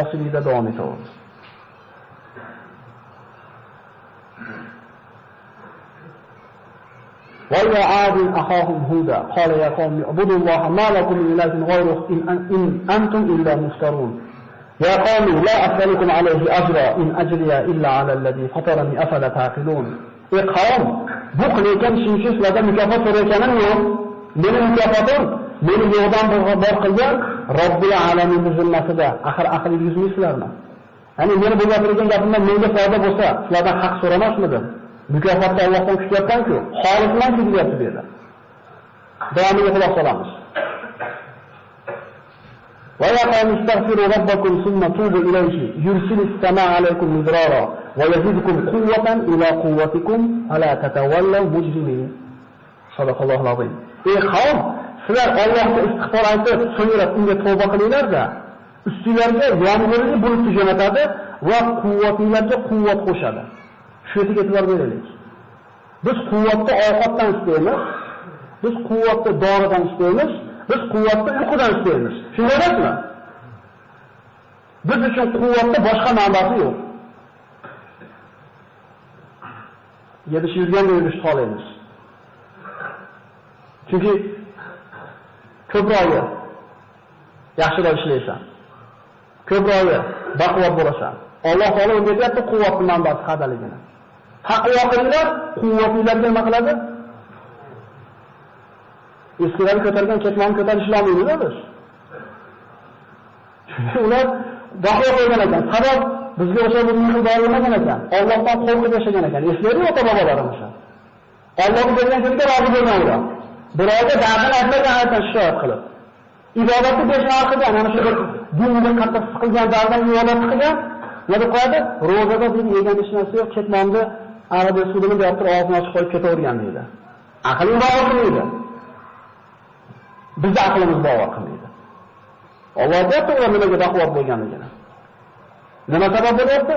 osiylikda davom etaverdi. وإلى عاد أخاهم هودا قال يا قوم اعبدوا الله ما لكم من إله غيره إن, إن أنتم إلا مفترون يا قوم لا أسألكم عليه أجرا إن أجري إلا على الذي فطرني أفلا تعقلون Ey qavm, bu qilayotgan ishim uchun sizlardan mukofot so'rayotganim yo'q. Meni mukofotim meni yo'qdan bor qilgan Robbil alamin zimmasida. Axir aql yuzmaysizlarmi? Ya'ni meni bu gapirgan gapimdan menga foyda bo'lsa, sizlardan haq so'ramasmidim? Mukofotni Allohdan kutyapman-ku, xolisman-ku deyapti bu yerda. Davomiga quloq solamiz. ويا قوم استغفروا ربكم ثم توبوا إليه يرسل السماء عليكم مدرارا ويزيدكم قوة إلى قوتكم فلا تتولوا مجرمين صدق الله العظيم ey qavm sizlar Allohga istig'for aytib so'ngra unga tavba qilinglar-da ustinglarga yomg'irli bulutni jo'natadi va quvvatinglarga quvvat qo'shadi shu yerga e'tibor beraylik biz quvvatni ovqatdan istaymiz biz quvvatni doridan istaymiz Biz quvvatni uyqudan istaymiz. Shunday emasmi? Biz uchun quvvatda boshqa manbasi yo'q. Yedish yurganda yurish xohlaymiz. Chunki ko'proqi yaxshiroq ishlaysan. Ko'proqi baquvvat bo'lasan. Alloh taolo unga deyapti quvvatning manbasi qadaligini. Taqvo qilinglar, quvvatinglarga nima qiladi? eskidan ko'targan ketmonni ko'tarishlolmaymiz biz. Ular daho qo'ygan ekan. Sabab bizga o'sha bir mehr berilmagan ekan. Allohdan qo'rqib yashagan ekan. Eslaydi ota bobolarimiz. Alloh bergan kunga rozi bo'lgan ular. Birovga dardini aytmagan aytdan shikoyat qilib. Ibodatni beshar qilgan, mana shu bir dinga qattiq siqilgan dardan ibodat qilgan, nima qo'yadi? Ro'zada bir yegan hech narsa yo'q, ketmonni arabiy sudini berib turib og'zini ochib qo'yib ketavergan deydi. Aqling bovar qilmaydi. Bizni aqlimiz bovar qilmaydi. olloh aytdi ular nimaga baquvvat bo'lganligini. Nima sabab bo'lyapti?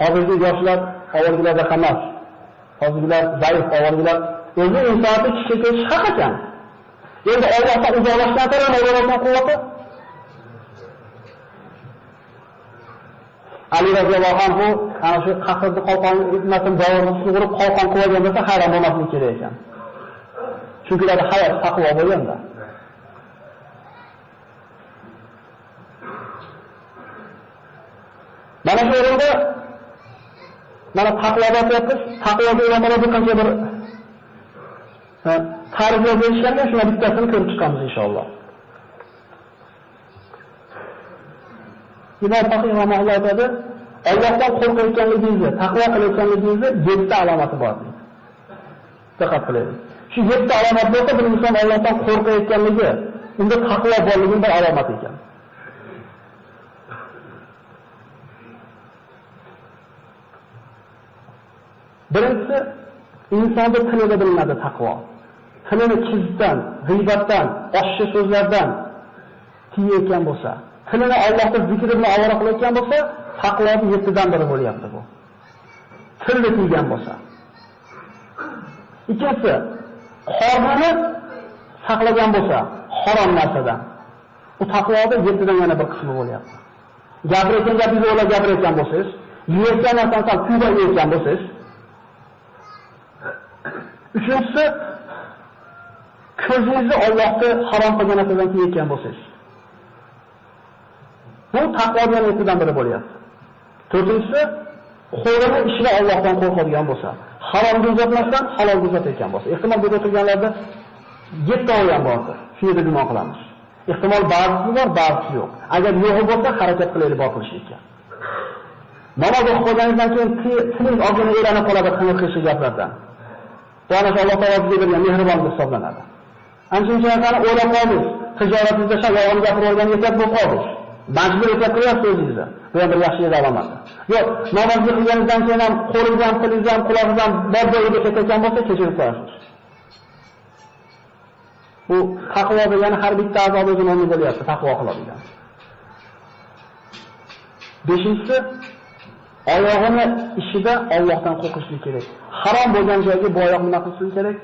Hozirgi yoshlar avvalgilarda emas. Hozirgilar zaif, avvalgilar o'zi insonni kichik ketish haq ekan. Endi ollohdan uzoqlashgan taraf Allohdan quvvati Ali roziyallohu anhu ana shu qahrni qalqon itmasin davorini sug'urib qalqon qilib olgan bo'lsa hayron bo'lmaslik kerak ekan. Chunki ularda hayot taqvo bo'lganda. Mana shu o'rinda mana taqvoda aytyapmiz, taqvoga ulamolar bir qancha bir ta'riflar berishganda shuna bittasini ko'rib chiqamiz inshaalloh. Imom faqiy rahimahulloh aytadi, Allohdan qo'rqayotganligingizni, taqvo qilayotganligingizni 7 ta alomati bor. Diqqat qilaylik. Shu 7 ta alomat bo'lsa, bir inson Allohdan qo'rqayotganligi, unda taqvo borligini bir alomati ekan. Insonni tilida bilinadi taqvo. Tilini kizdan, g'iybatdan, oshchi so'zlardan tiyayotgan bo'lsa, tilini Allohning zikri bilan ovora qilayotgan bo'lsa, taqvoning yettidan biri bo'lyapti bu. Tilni tiygan bo'lsa. Ikkinchisi, qornini saqlagan bo'lsa, harom narsadan. U taqvoda yettidan yana bir qismi bo'lyapti. Gapirayotgan gapingizni o'ylab gapirayotgan bo'lsangiz, yeyotgan narsani kuyda yeyotgan bo'lsangiz, uchinchisi ko'zingizni Allohga harom qilgan narsadan tiyayotgan bo'lsangiz. Bu taqvodan yettidan biri bo'lyapti. To'rtinchisi qo'lini ishini Allohdan qo'rqadigan bo'lsa, haromga uzatmasdan halolga uzatayotgan bo'lsa. Ehtimol bu o'tirganlarda yetti oy ham bordir. Shuni gumon qilamiz. Ehtimol ba'zisi bor, ba'zisi yo'q. Agar yo'g'i bo'lsa, harakat qilaylik bor qilishlikka. Namoz o'qib qo'yganingizdan keyin tiling og'zini elanib qoladi qing'ir qilishli gaplardan. Bu ana shu Alloh taolo bizga bergan mehribon hisoblanadi. Ana shuncha narsani o'ylab qoldingiz. Tijoratingizda shu yolg'on gapirib olgan bo'lib qoldingiz. Majbur etib qilyapsiz o'zingizni. Bu ham bir yaxshi alomati. Yo'q, namozni qilganingizdan keyin ham qo'lingiz ham, tilingiz ham, quloqingiz ham bor joyiga ketayotgan bo'lsa, kechirib qo'yasiz. Bu taqvo degani har bitta azob o'zini o'rni bo'lyapti, taqvo qiladigan. Beshinchisi oyog'ini ishida Allohdan qo'rqishlik kerak. Harom bo'lgan joyga boyoq nima qilsin kerak?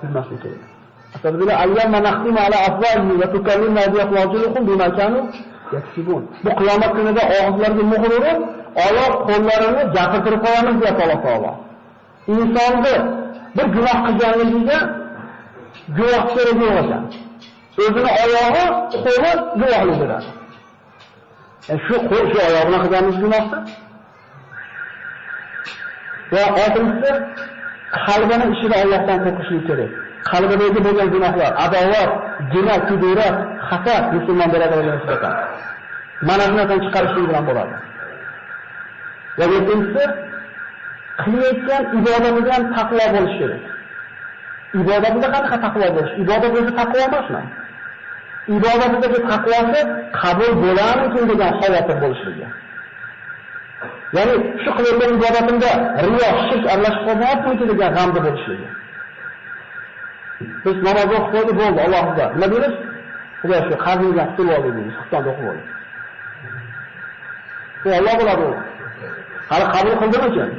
Bilmaslik kerak. Aslida ayyamma nahtimu ala afwahi va tukallimna bi afwajilukum bima kanu yaksibun. Bu qiyomat kunida og'izlarga muhr urib, oyoq qo'llarini jaqirtirib qo'yamiz deyapti Alloh taolo. Insonni bir gunoh qilganligiga guvoh kerak yo'q ekan. O'zini oyog'i, qo'li guvohlik beradi. Shu qo'l shu oyog'ini qilganimiz gunohdir. Va oltinchisi qalbini ishida Allohdan qo'rqishlik kerak. Qalbidagi bo'lgan gunohlar, adovat, gina, kudurat, hasad musulmon birodarlarga nisbatan. Mana shu narsadan chiqarishlik bilan bo'ladi. Va yettinchisi qilayotgan ibodatidan taqvo bo'lish kerak. Ibodatida qanaqa taqvo bo'lish? Ibodat o'zi taqvo emasmi? Ibodatidagi taqvosi qabul bo'larmikin degan xavotir bo'lishligi. Ya'ni shu qilayotgan ibodatimda riyo, shirk aralashib qolmayaptimi degan g'amda bo'lishligi. Biz namoz o'qib qo'ydik, bo'ldi, Allohga. Nima deymiz? Xudo shu qarzingizdan qutulib oling deymiz, Xudodan o'qib oling. Bu Alloh biladi u. Hali qabul qildimikin?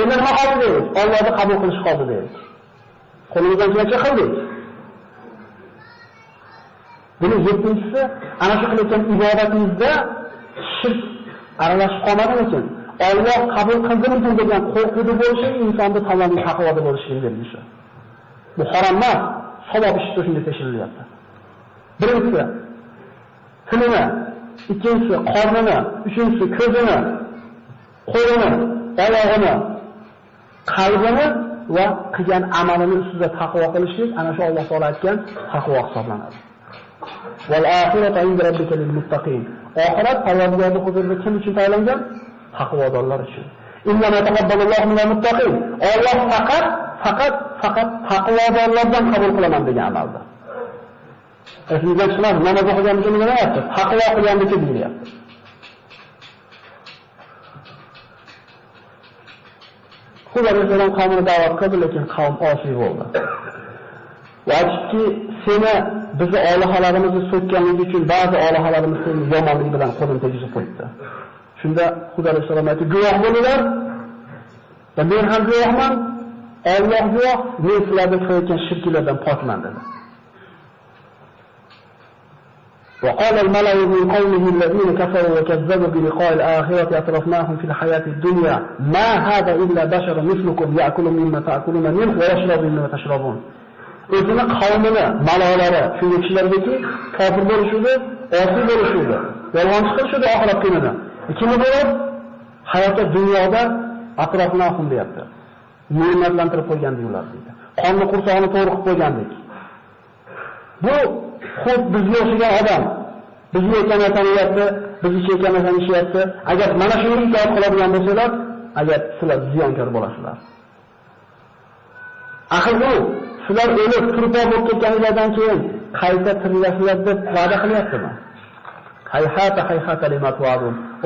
Endi nima qoldi deymiz? Allohni qabul qilish qoldi deymiz. Qo'limizdan kelgancha qildik. Buni yettinchisi, ana shu qilayotgan ibodatingizda shirk aralashib qolmagani uchun Alloh qabul qildimikin degan qo'rquvda bo'lishi insonni tamomiy taqvoda bo'lishligi belgisi. Bu harom emas, savob ishi shunday tekshirilyapti. Birinchisi tilini, ikkinchisi qornini, uchinchisi ko'zini, qo'lini, oyog'ini, qalbini va qilgan amalini ustida taqvo qilishlik ana shu Alloh taolo aytgan taqvo hisoblanadi. Val oxiratu inda lil muttaqin. Oxirat Parvardigorning huzurida kim uchun tayinlangan? Taqvodorlar uchun. Innama minal muttaqin. Alloh faqat faqat faqat taqvodorlardan qabul qilaman degan amalda. Esimizdan chiqmadi, namoz o'qiganimiz nima deyapti? Taqvo qilganniki deyilyapti. Xudo alayhisalom qavmini da'vat qildi, lekin qavm osiy bo'ldi. Aytdiki, seni bizni olihalarimizni so'kkanligi uchun ba'zi olihalarimiz seni yomonlik bilan qo'lini tegizib qo'yibdi. Shunda Xudo alayhisalom aytdi, guvoh bo'linglar. Va men ham guvohman. Alloh guvoh, men sizlarga qilayotgan shirklardan pokman dedi. وقال الملأ من قومه الذين كفروا وكذبوا بلقاء الآخرة أطرفناهم في الحياة الدنيا ما هذا إلا بشر مثلكم يأكل مما تأكلون منه ويشرب مما تشربون o'zini qavmini balolari shunga kishilargaki kofir bo'lishudi, osiy bo'lishudi, yolg'onchi qilishudi oxirat kunida. Ikkinchi bo'lib hayotda dunyoda atrofnahum deyapti. Ne'matlantirib qo'ygandik ular deydi. Qonni qursog'ini to'g'ri qilib qo'ygandik. Bu xuddi bizga o'xshagan odam bizga aytgan narsani yeyapti, biz ichayotgan narsani ishyapti. Agar mana shunga itoat qiladigan bo'lsalar, agar sizlar ziyonkor bo'lasizlar. aql bu sizlar o'lib turpo bo'lib ketganinglardan keyin qayta tirilasizlar deb va'da qilyaptimi? Hayhata hayhata.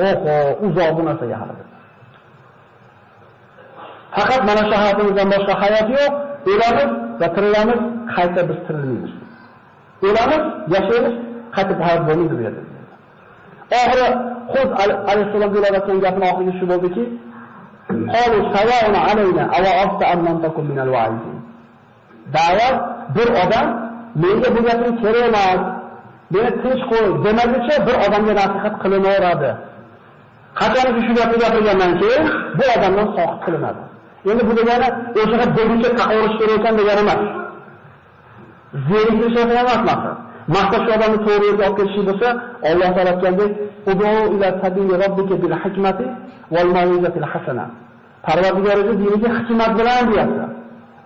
Oho, uzoq bu narsaga hali. Faqat mana shu hayotimizdan boshqa hayot yo'q. O'lamiz va tirilamiz, qayta biz tirilmaymiz. O'lamiz, yashaymiz, qayta hayot bo'lmaydi bu yerda. Oxiri Xud alayhissalom bo'layotgan gapini oxirgi shu bo'ldiki, Da'vat bir odam menga bu gapning kerak emas, meni tinch qo'y demaguncha bir odamga nasihat qilinaveradi. Qachonki shu gapni gapirgandan keyin bu odamdan soqit qilinadi. Endi bu degani o'shaga bo'yicha taqovurish kerak ekan degani emas. Zeriklish emas maqsad. Maqsad shu odamni to'g'ri yo'lga olib kelish bo'lsa, Alloh taolo aytgandek, "Udu ila sabili robbika bil hikmati wal mau'izatil hasana." Parvardigoringiz diniga hikmat bilan deyapti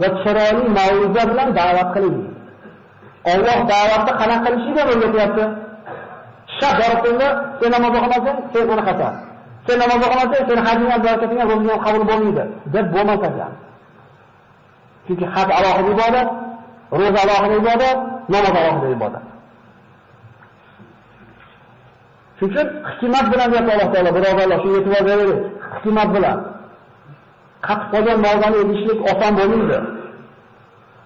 va chiroyli mavzuda bilan da'vat qiling. Alloh da'vatni qanaqa qilishiga o'rgatyapti. Shab turdi sen namoz o'qimasang, sen unaqasan. Sen namoz o'qimasang, sen ham zakotingga ham qabul bo'lmaydi, deb bo'lmas ekan. Chunki haj alohida ibodat, ro'za alohida ibodat, namoz alohida ibodat. Shuning uchun hikmat bilan deyapti Alloh taolo, birodarlar, shunga e'tibor beraylik. Hikmat bilan. Qatib qolgan mavzani edishlik oson bo'lmaydi.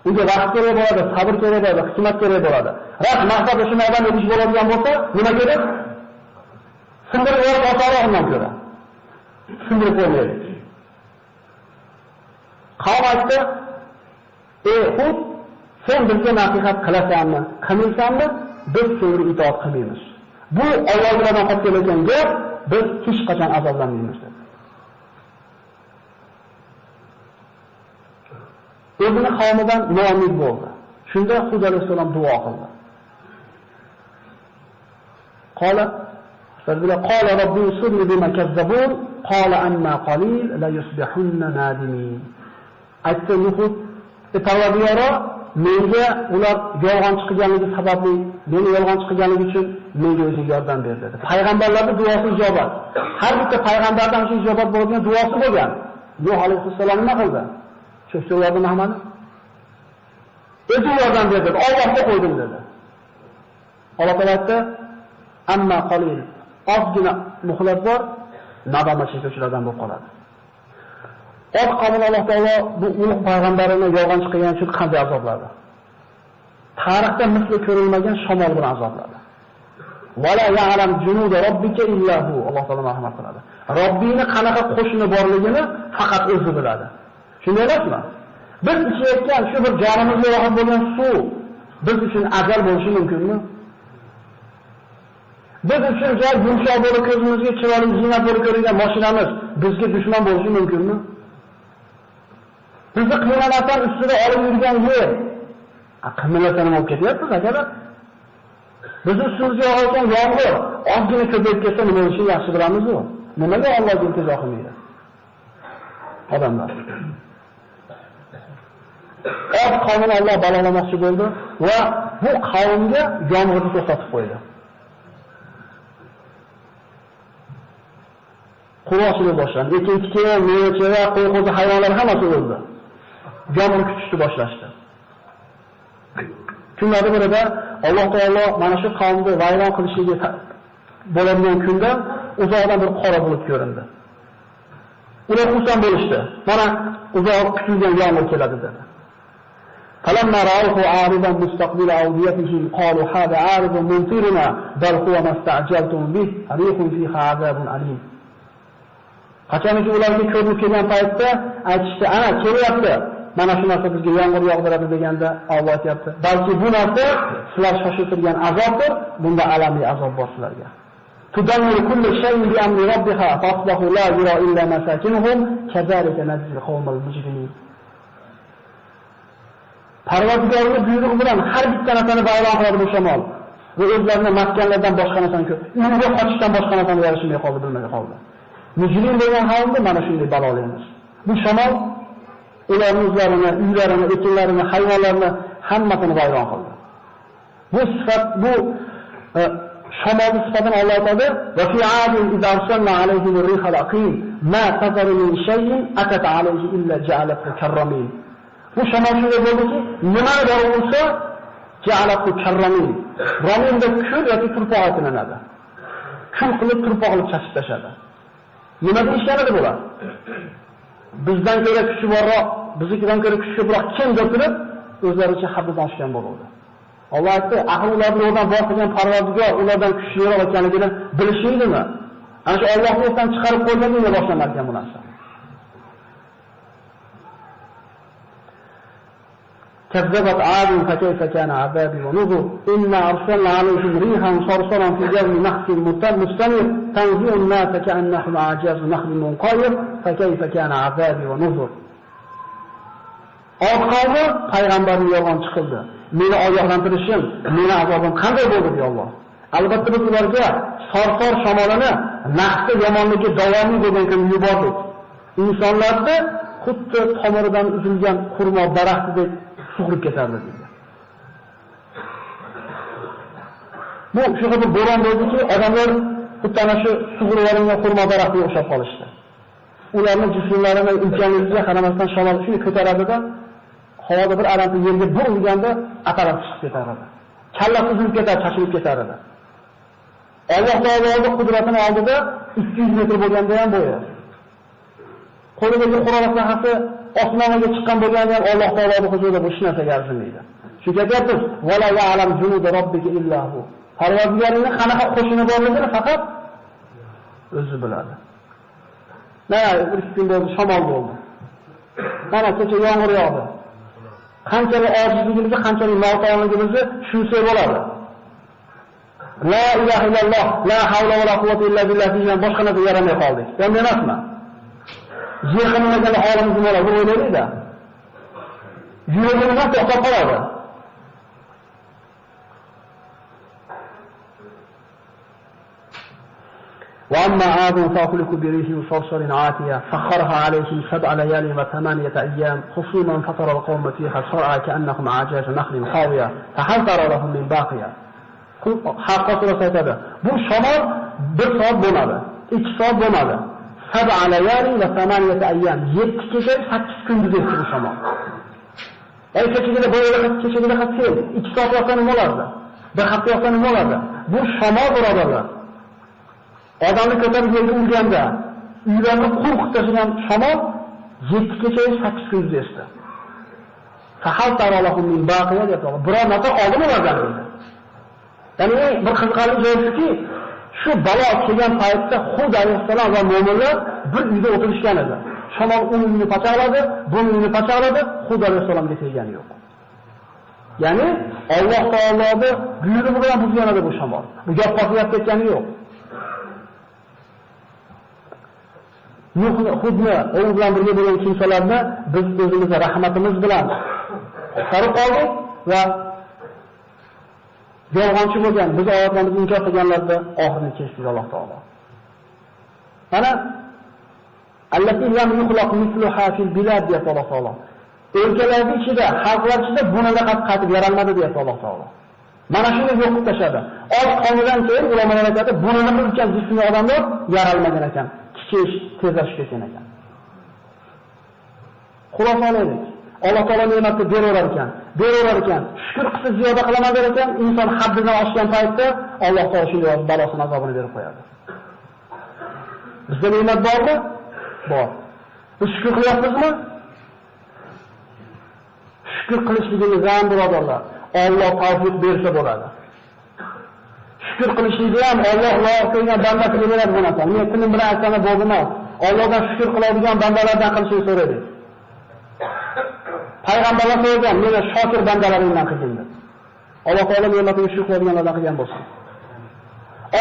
Unga vaqt kerak bo'ladi, sabr kerak bo'ladi, hikmat kerak bo'ladi. rost maqsad shu mavzuni edish bo'ladigan bo'lsa, nima kerak? Sindirib yuborish osonroq undan ko'ra. Sindirib qo'ymaylik. Qavm aytdi, "Ey Hud, sen bizga nasihat qilasanmi, qilmaysanmi? Biz senga itoat qilmaymiz." Bu Allohdan qolib kelayotgan gap, biz hech qachon azoblanmaymiz dedi. o'zini qavmidan noumid bo'ldi. Shunda Hud alayhisalom duo qildi. Qala Fazila qala robbi usurni bima kazzabun qala anna qalil la yusbihunna nadimin. Aytdi Nuhud, "Parvardigoro, e, menga ular yolg'on chiqqanligi sababli, meni yolg'on chiqqanligi uchun menga o'zing yordam ber" dedi. Payg'ambarlarning duosi ijobat. Har bitta payg'ambardan shu ijobat bo'lgan duosi bo'lgan. Nuh alayhisalom nima qildi? Cho'chirlarni Muhammad o'zi yordam dedi. Allah'ta qo'ydim dedi. Alloh taolo "Amma qalil" ozgina muhlat bor, nadoma chekuvchilardan bo'lib qoladi. Ot qavmini Alloh taolo bu ulug' payg'ambarini yolg'onchi qilgani uchun qanday azobladi? Tarixda misli ko'rilmagan shamol bilan azobladi. Wala ya'lam junuda robbika illa hu. Alloh taolo marhamat qiladi. Robbingni qanaqa qo'shini borligini faqat o'zi biladi. Shunday emasmi? Biz ichayotgan shu bir jonimizga yoqib bo'lgan suv biz uchun ajal bo'lishi mumkinmi? Biz uchun joy yumshoq bo'lib ko'zimizga chiroyli zina bo'lib ko'ringan mashinamiz bizga dushman bo'lishi mumkinmi? Bizni qiynoqdan ustida olib yurgan yer. Qiynoqdan olib ketyapmiz agar Biz ustimizga yog'ayotgan yomg'ir ozgina ko'payib ketsa nima bo'lishini yaxshi bilamiz-ku. Nimaga Alloh iltijo qilmaydi? Odamlar. Ot qavmini Alloh balolamoqchi bo'ldi va bu qavmga yomg'irni to'xtatib qo'ydi. Qurosini boshlandi. Ekin tikan, meva-cheva, qo'y-qo'zi hayvonlar hammasi o'ldi. Yomg'ir kutishni boshlashdi. Kunlarda birida Alloh taolo mana shu qavmni vayron qilishiga bo'ladigan kunda uzoqdan bir qora bulut ko'rindi. Ular xursand bo'lishdi. Mana uzoq kutilgan yomg'ir keladi dedi. فلما رأوه عارضا مستقبل أوديتهم قالوا هذا عارض ممطرنا بل هو ما استعجلتم به ريح فيها عذاب أليم Qachonki ularga ko'rinib kelgan paytda aytishdi, "Ana kelyapti. Mana shu narsa bizga yomg'ir yog'diradi" deganda Alloh aytayapti, "Balki bu narsa sizlar shoshiltirgan azobdir. Bunda alamli azob bor sizlarga." تدمر كل شيء بأمر ربها فأصبحوا لا يرى إلا مساكنهم كذلك نجزي القوم المجرمين Parvardigorning buyrug'i bilan har bitta narsani vayron qiladi bu shamol. Va o'zlarini maskanlardan boshqa narsani ko'p. Uyga qochishdan boshqa narsani yarashmay qoldi, bilmay qoldi. Mujrim bo'lgan qavmni mana shunday balolaymiz. Bu shamol ularning o'zlarini, uylarini, ekinlarini, hayvonlarini hammasini vayron qildi. Bu sifat bu e, shamolni sifatini Alloh aytadi: "Va fi 'adin idza arsalna 'alayhim aqim ma tazaru min shay'in atat 'alayhi illa ja'alathu karramin." Bu shamol shunday bo'ldiki, nimani bor bo'lsa, ja'alathu karramin. Raminda kul yoki turpoq aytilinadi. Kul qilib turpoq qilib chashib tashadi. Nima deyishganida bular? bizdan ko'ra kuchi borroq, biznikidan ko'ra kuchi ko'proq kim deb turib, o'zlaricha haddidan oshgan bo'ladi. Alloh aytdi, ahli ularni o'rdan bor qilgan Parvardigor ulardan kuchliroq ekanligini bilishingdimi? Ana shu Allohni esdan chiqarib qo'yganligini boshlanarkan bu narsa. كذبت عاد فكيف كان عذابي ونذر إنا أرسلنا عليهم ريحا صرصرا في جو نحس مستمر تنزع الناس كأنهم أعجاز نخل منقير فكيف كان عذابي ونذر Ot qavmi payg'ambarni yolg'on chiqildi. Meni ogohlantirishim, meni azobim qanday bo'ldi deya Alloh. Albatta biz ularga sorsor shamolini naqsi yomonligi davomli bo'lgan kun yubordik. Insonlarni xuddi tomiridan uzilgan xurmo daraxtidek sug'urib ketardi deydi. Bu shunaqa bir bo'ron bo'ldiki, odamlar xuddi ana shu sug'urib olingan xurmo daraxtiga o'xshab qolishdi. Ularning jismlarini ulkanligiga qaramasdan shamol shunday ko'taradida, havoda bir arampi yerga bir urganda atarab chiqib ketar edi. Kallasi uzilib ketar, chashilib ketar edi. Alloh taoloning qudratini oldida 200 metr bo'lganda ham bo'yi. Qo'lidagi Qur'on sahifasi osmonga chiqqan bo'lganda ham Alloh taoloning huzurida bu shunaqa narsaga arzimaydi. Chunki aytyapmiz, "Vala ya'lam junud robbika illa hu." Parvardigoringning qanaqa qo'shini borligini faqat o'zi biladi. Mana bir kun bo'ldi, shamol bo'ldi. Mana kecha yomg'ir yog'di. qanchalik ojizligimizni, qanchalik noto'g'riligimizni tushunsak bo'ladi. La ilaha illalloh, la havla va la quvvata illa billah degan boshqa narsa yaramay qoldik. Endi emasmi? جيخن مثلا حالا مثل ما رأوا ولا لا جيخن مثلا تعطى قرارا وأما عاد فأخلك بريح صرصر عاتية سخرها عليهم سبع ليال وثمانية أيام خصوما فطر القوم فيها الصرع كأنهم عجاج نخل خاوية فهل لهم من باقية. حق قصر سيتبع بو شمر بصاب soat اتصاب ikki Sab'a layali va samaniyata ayyam. 7 kecha 8 kunduz o'tdi bu shamol. Ay kechagina bo'yida kechagina qattiq 2 soat yotsa nima bo'lardi? Bir hafta yotsa nima bo'lardi? Bu shamol birodarlar. odamni ko'tarib yerga urganda uylarni qul tashlagan shamol 7 kecha 8 kun esdi. Taralahum min baqiya deb biror narsa qoldi ulardan dedi. Ya'ni bir qiziqarli joyi shuki, shu balo kelgan paytda Hud alayhissalom va mu'minlar bir uyda o'tirishgan edi. Shamol uni uyini pachaqladi, buni uyini pachaqladi, Hud alayhissalomga tegani yo'q. Ya'ni Alloh taoloning buyrug'i bilan buzgan edi bu shamol. Bu gap qotib ketgani yo'q. Nuhni, Hudni, u bilan birga bo'lgan kimsalarni biz o'zimizga rahmatimiz bilan qutqarib qoldik va yolg'onchi bo'lgan, biz oyatlarimizni inkor qilganlarda oxirini kesdik Alloh taolo. Mana allati lam yuxlaq fil bilad deyapti Alloh taolo. o'lkalarni ichida, xalqlar ichida bunaqa qaytib yaralmadi deyapti Alloh taolo. Mana shuni yo'q qilib tashladi Oz qonidan keyin ulamolar aytadi, bunaqa ulkan jismli odamlar yaralmagan ekan. kichish tezlashib ketgan ekan. Xulosa olaylik. Alloh taolo ne'matni beraverar ekan, beraverar ekan. Shukr qilsa ziyoda qilaman der ekan, inson haddidan oshgan paytda Alloh taolo shunday balosini azobini berib qo'yadi. Bizda ne'mat bormi? Bor. Biz shukr qilyapmizmi? Shukr qilishligimiz ham birodarlar, Alloh tavfiq bersa bo'ladi. Shukr qilishlikni ham Alloh loyiq qilgan bandasiga beradi bu narsa. Men tilim bilan aytgani bo'ldi. Allohdan shukr qiladigan bandalardan qilishni so'raydi. Payg'ambarlar so'ragan, meni shokir bandalaringdan qilgin deb. Alloh taolo ne'matiga shukr qiladiganlardan qilgan bo'lsin.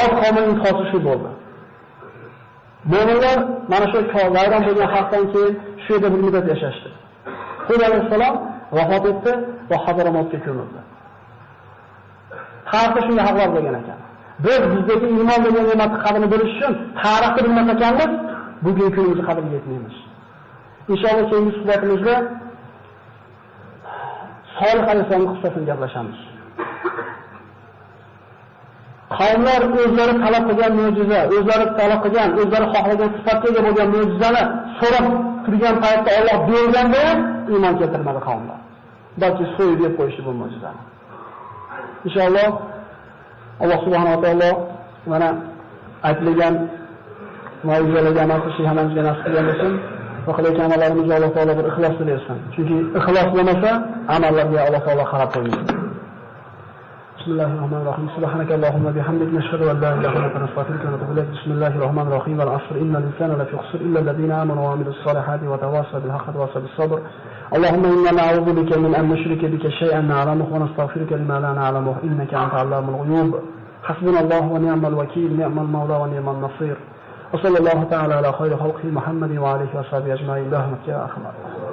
Oz qavmning intihosi shu bo'ldi. Mo'minlar mana shu vayron bo'lgan xalqdan keyin shu yerda bir muddat yashashdi. Hud alayhissalom vafot etdi va hadaromotga ko'mildi. Tarixda shunga haqlar bo'lgan ekan. Biz bizdagi iymon degan ne'matni qadrini bilish uchun tarixni bilmas ekanmiz, bugungi kunimizni qadriga yetmaymiz. Inshaalloh keyingi suhbatimizda Solih alayhisolamning qissasini gaplashamiz. Qavmlar o'zlari talab qilgan mo'jiza, o'zlari talab qilgan, o'zlari xohlagan sifatga ega bo'lgan mo'jizani so'rab turgan paytda Alloh berganda ham iymon keltirmadi qavmlar. Balki so'yib yeb qo'yishdi bu mo'jizani. Inshaalloh Alloh subhanahu va taolo mana aytilgan mo'jizalarga amal qilishni hammamizga nasib qilgan bo'lsin. Va qilayotgan amallarimizga Alloh taolo bir ixlos bersin. Chunki ixlos bo'lmasa, amallarga Alloh taolo qarab qo'ymaydi. بسم الله الرحمن الرحيم. سبحانك اللهم وبحمدك نشهد أن لا إله إلا أنت نستغفرك ونتوب إليك. بسم الله الرحمن الرحيم. والعصر إن الإنسان لفي خسر إلا الذين آمنوا وعملوا الصالحات وتواصوا بالحق وتواصوا بالصبر. اللهم إنا نعوذ بك من أن نشرك بك شيئا نعلمه ونستغفرك لما لا نعلمه. إنك أنت علام الغيوب. حسبنا الله ونعم الوكيل نعم المولى ونعم النصير. وصلى الله تعالى على خير خلقه محمد وعليه وصحبه يا أرحم الراحمين.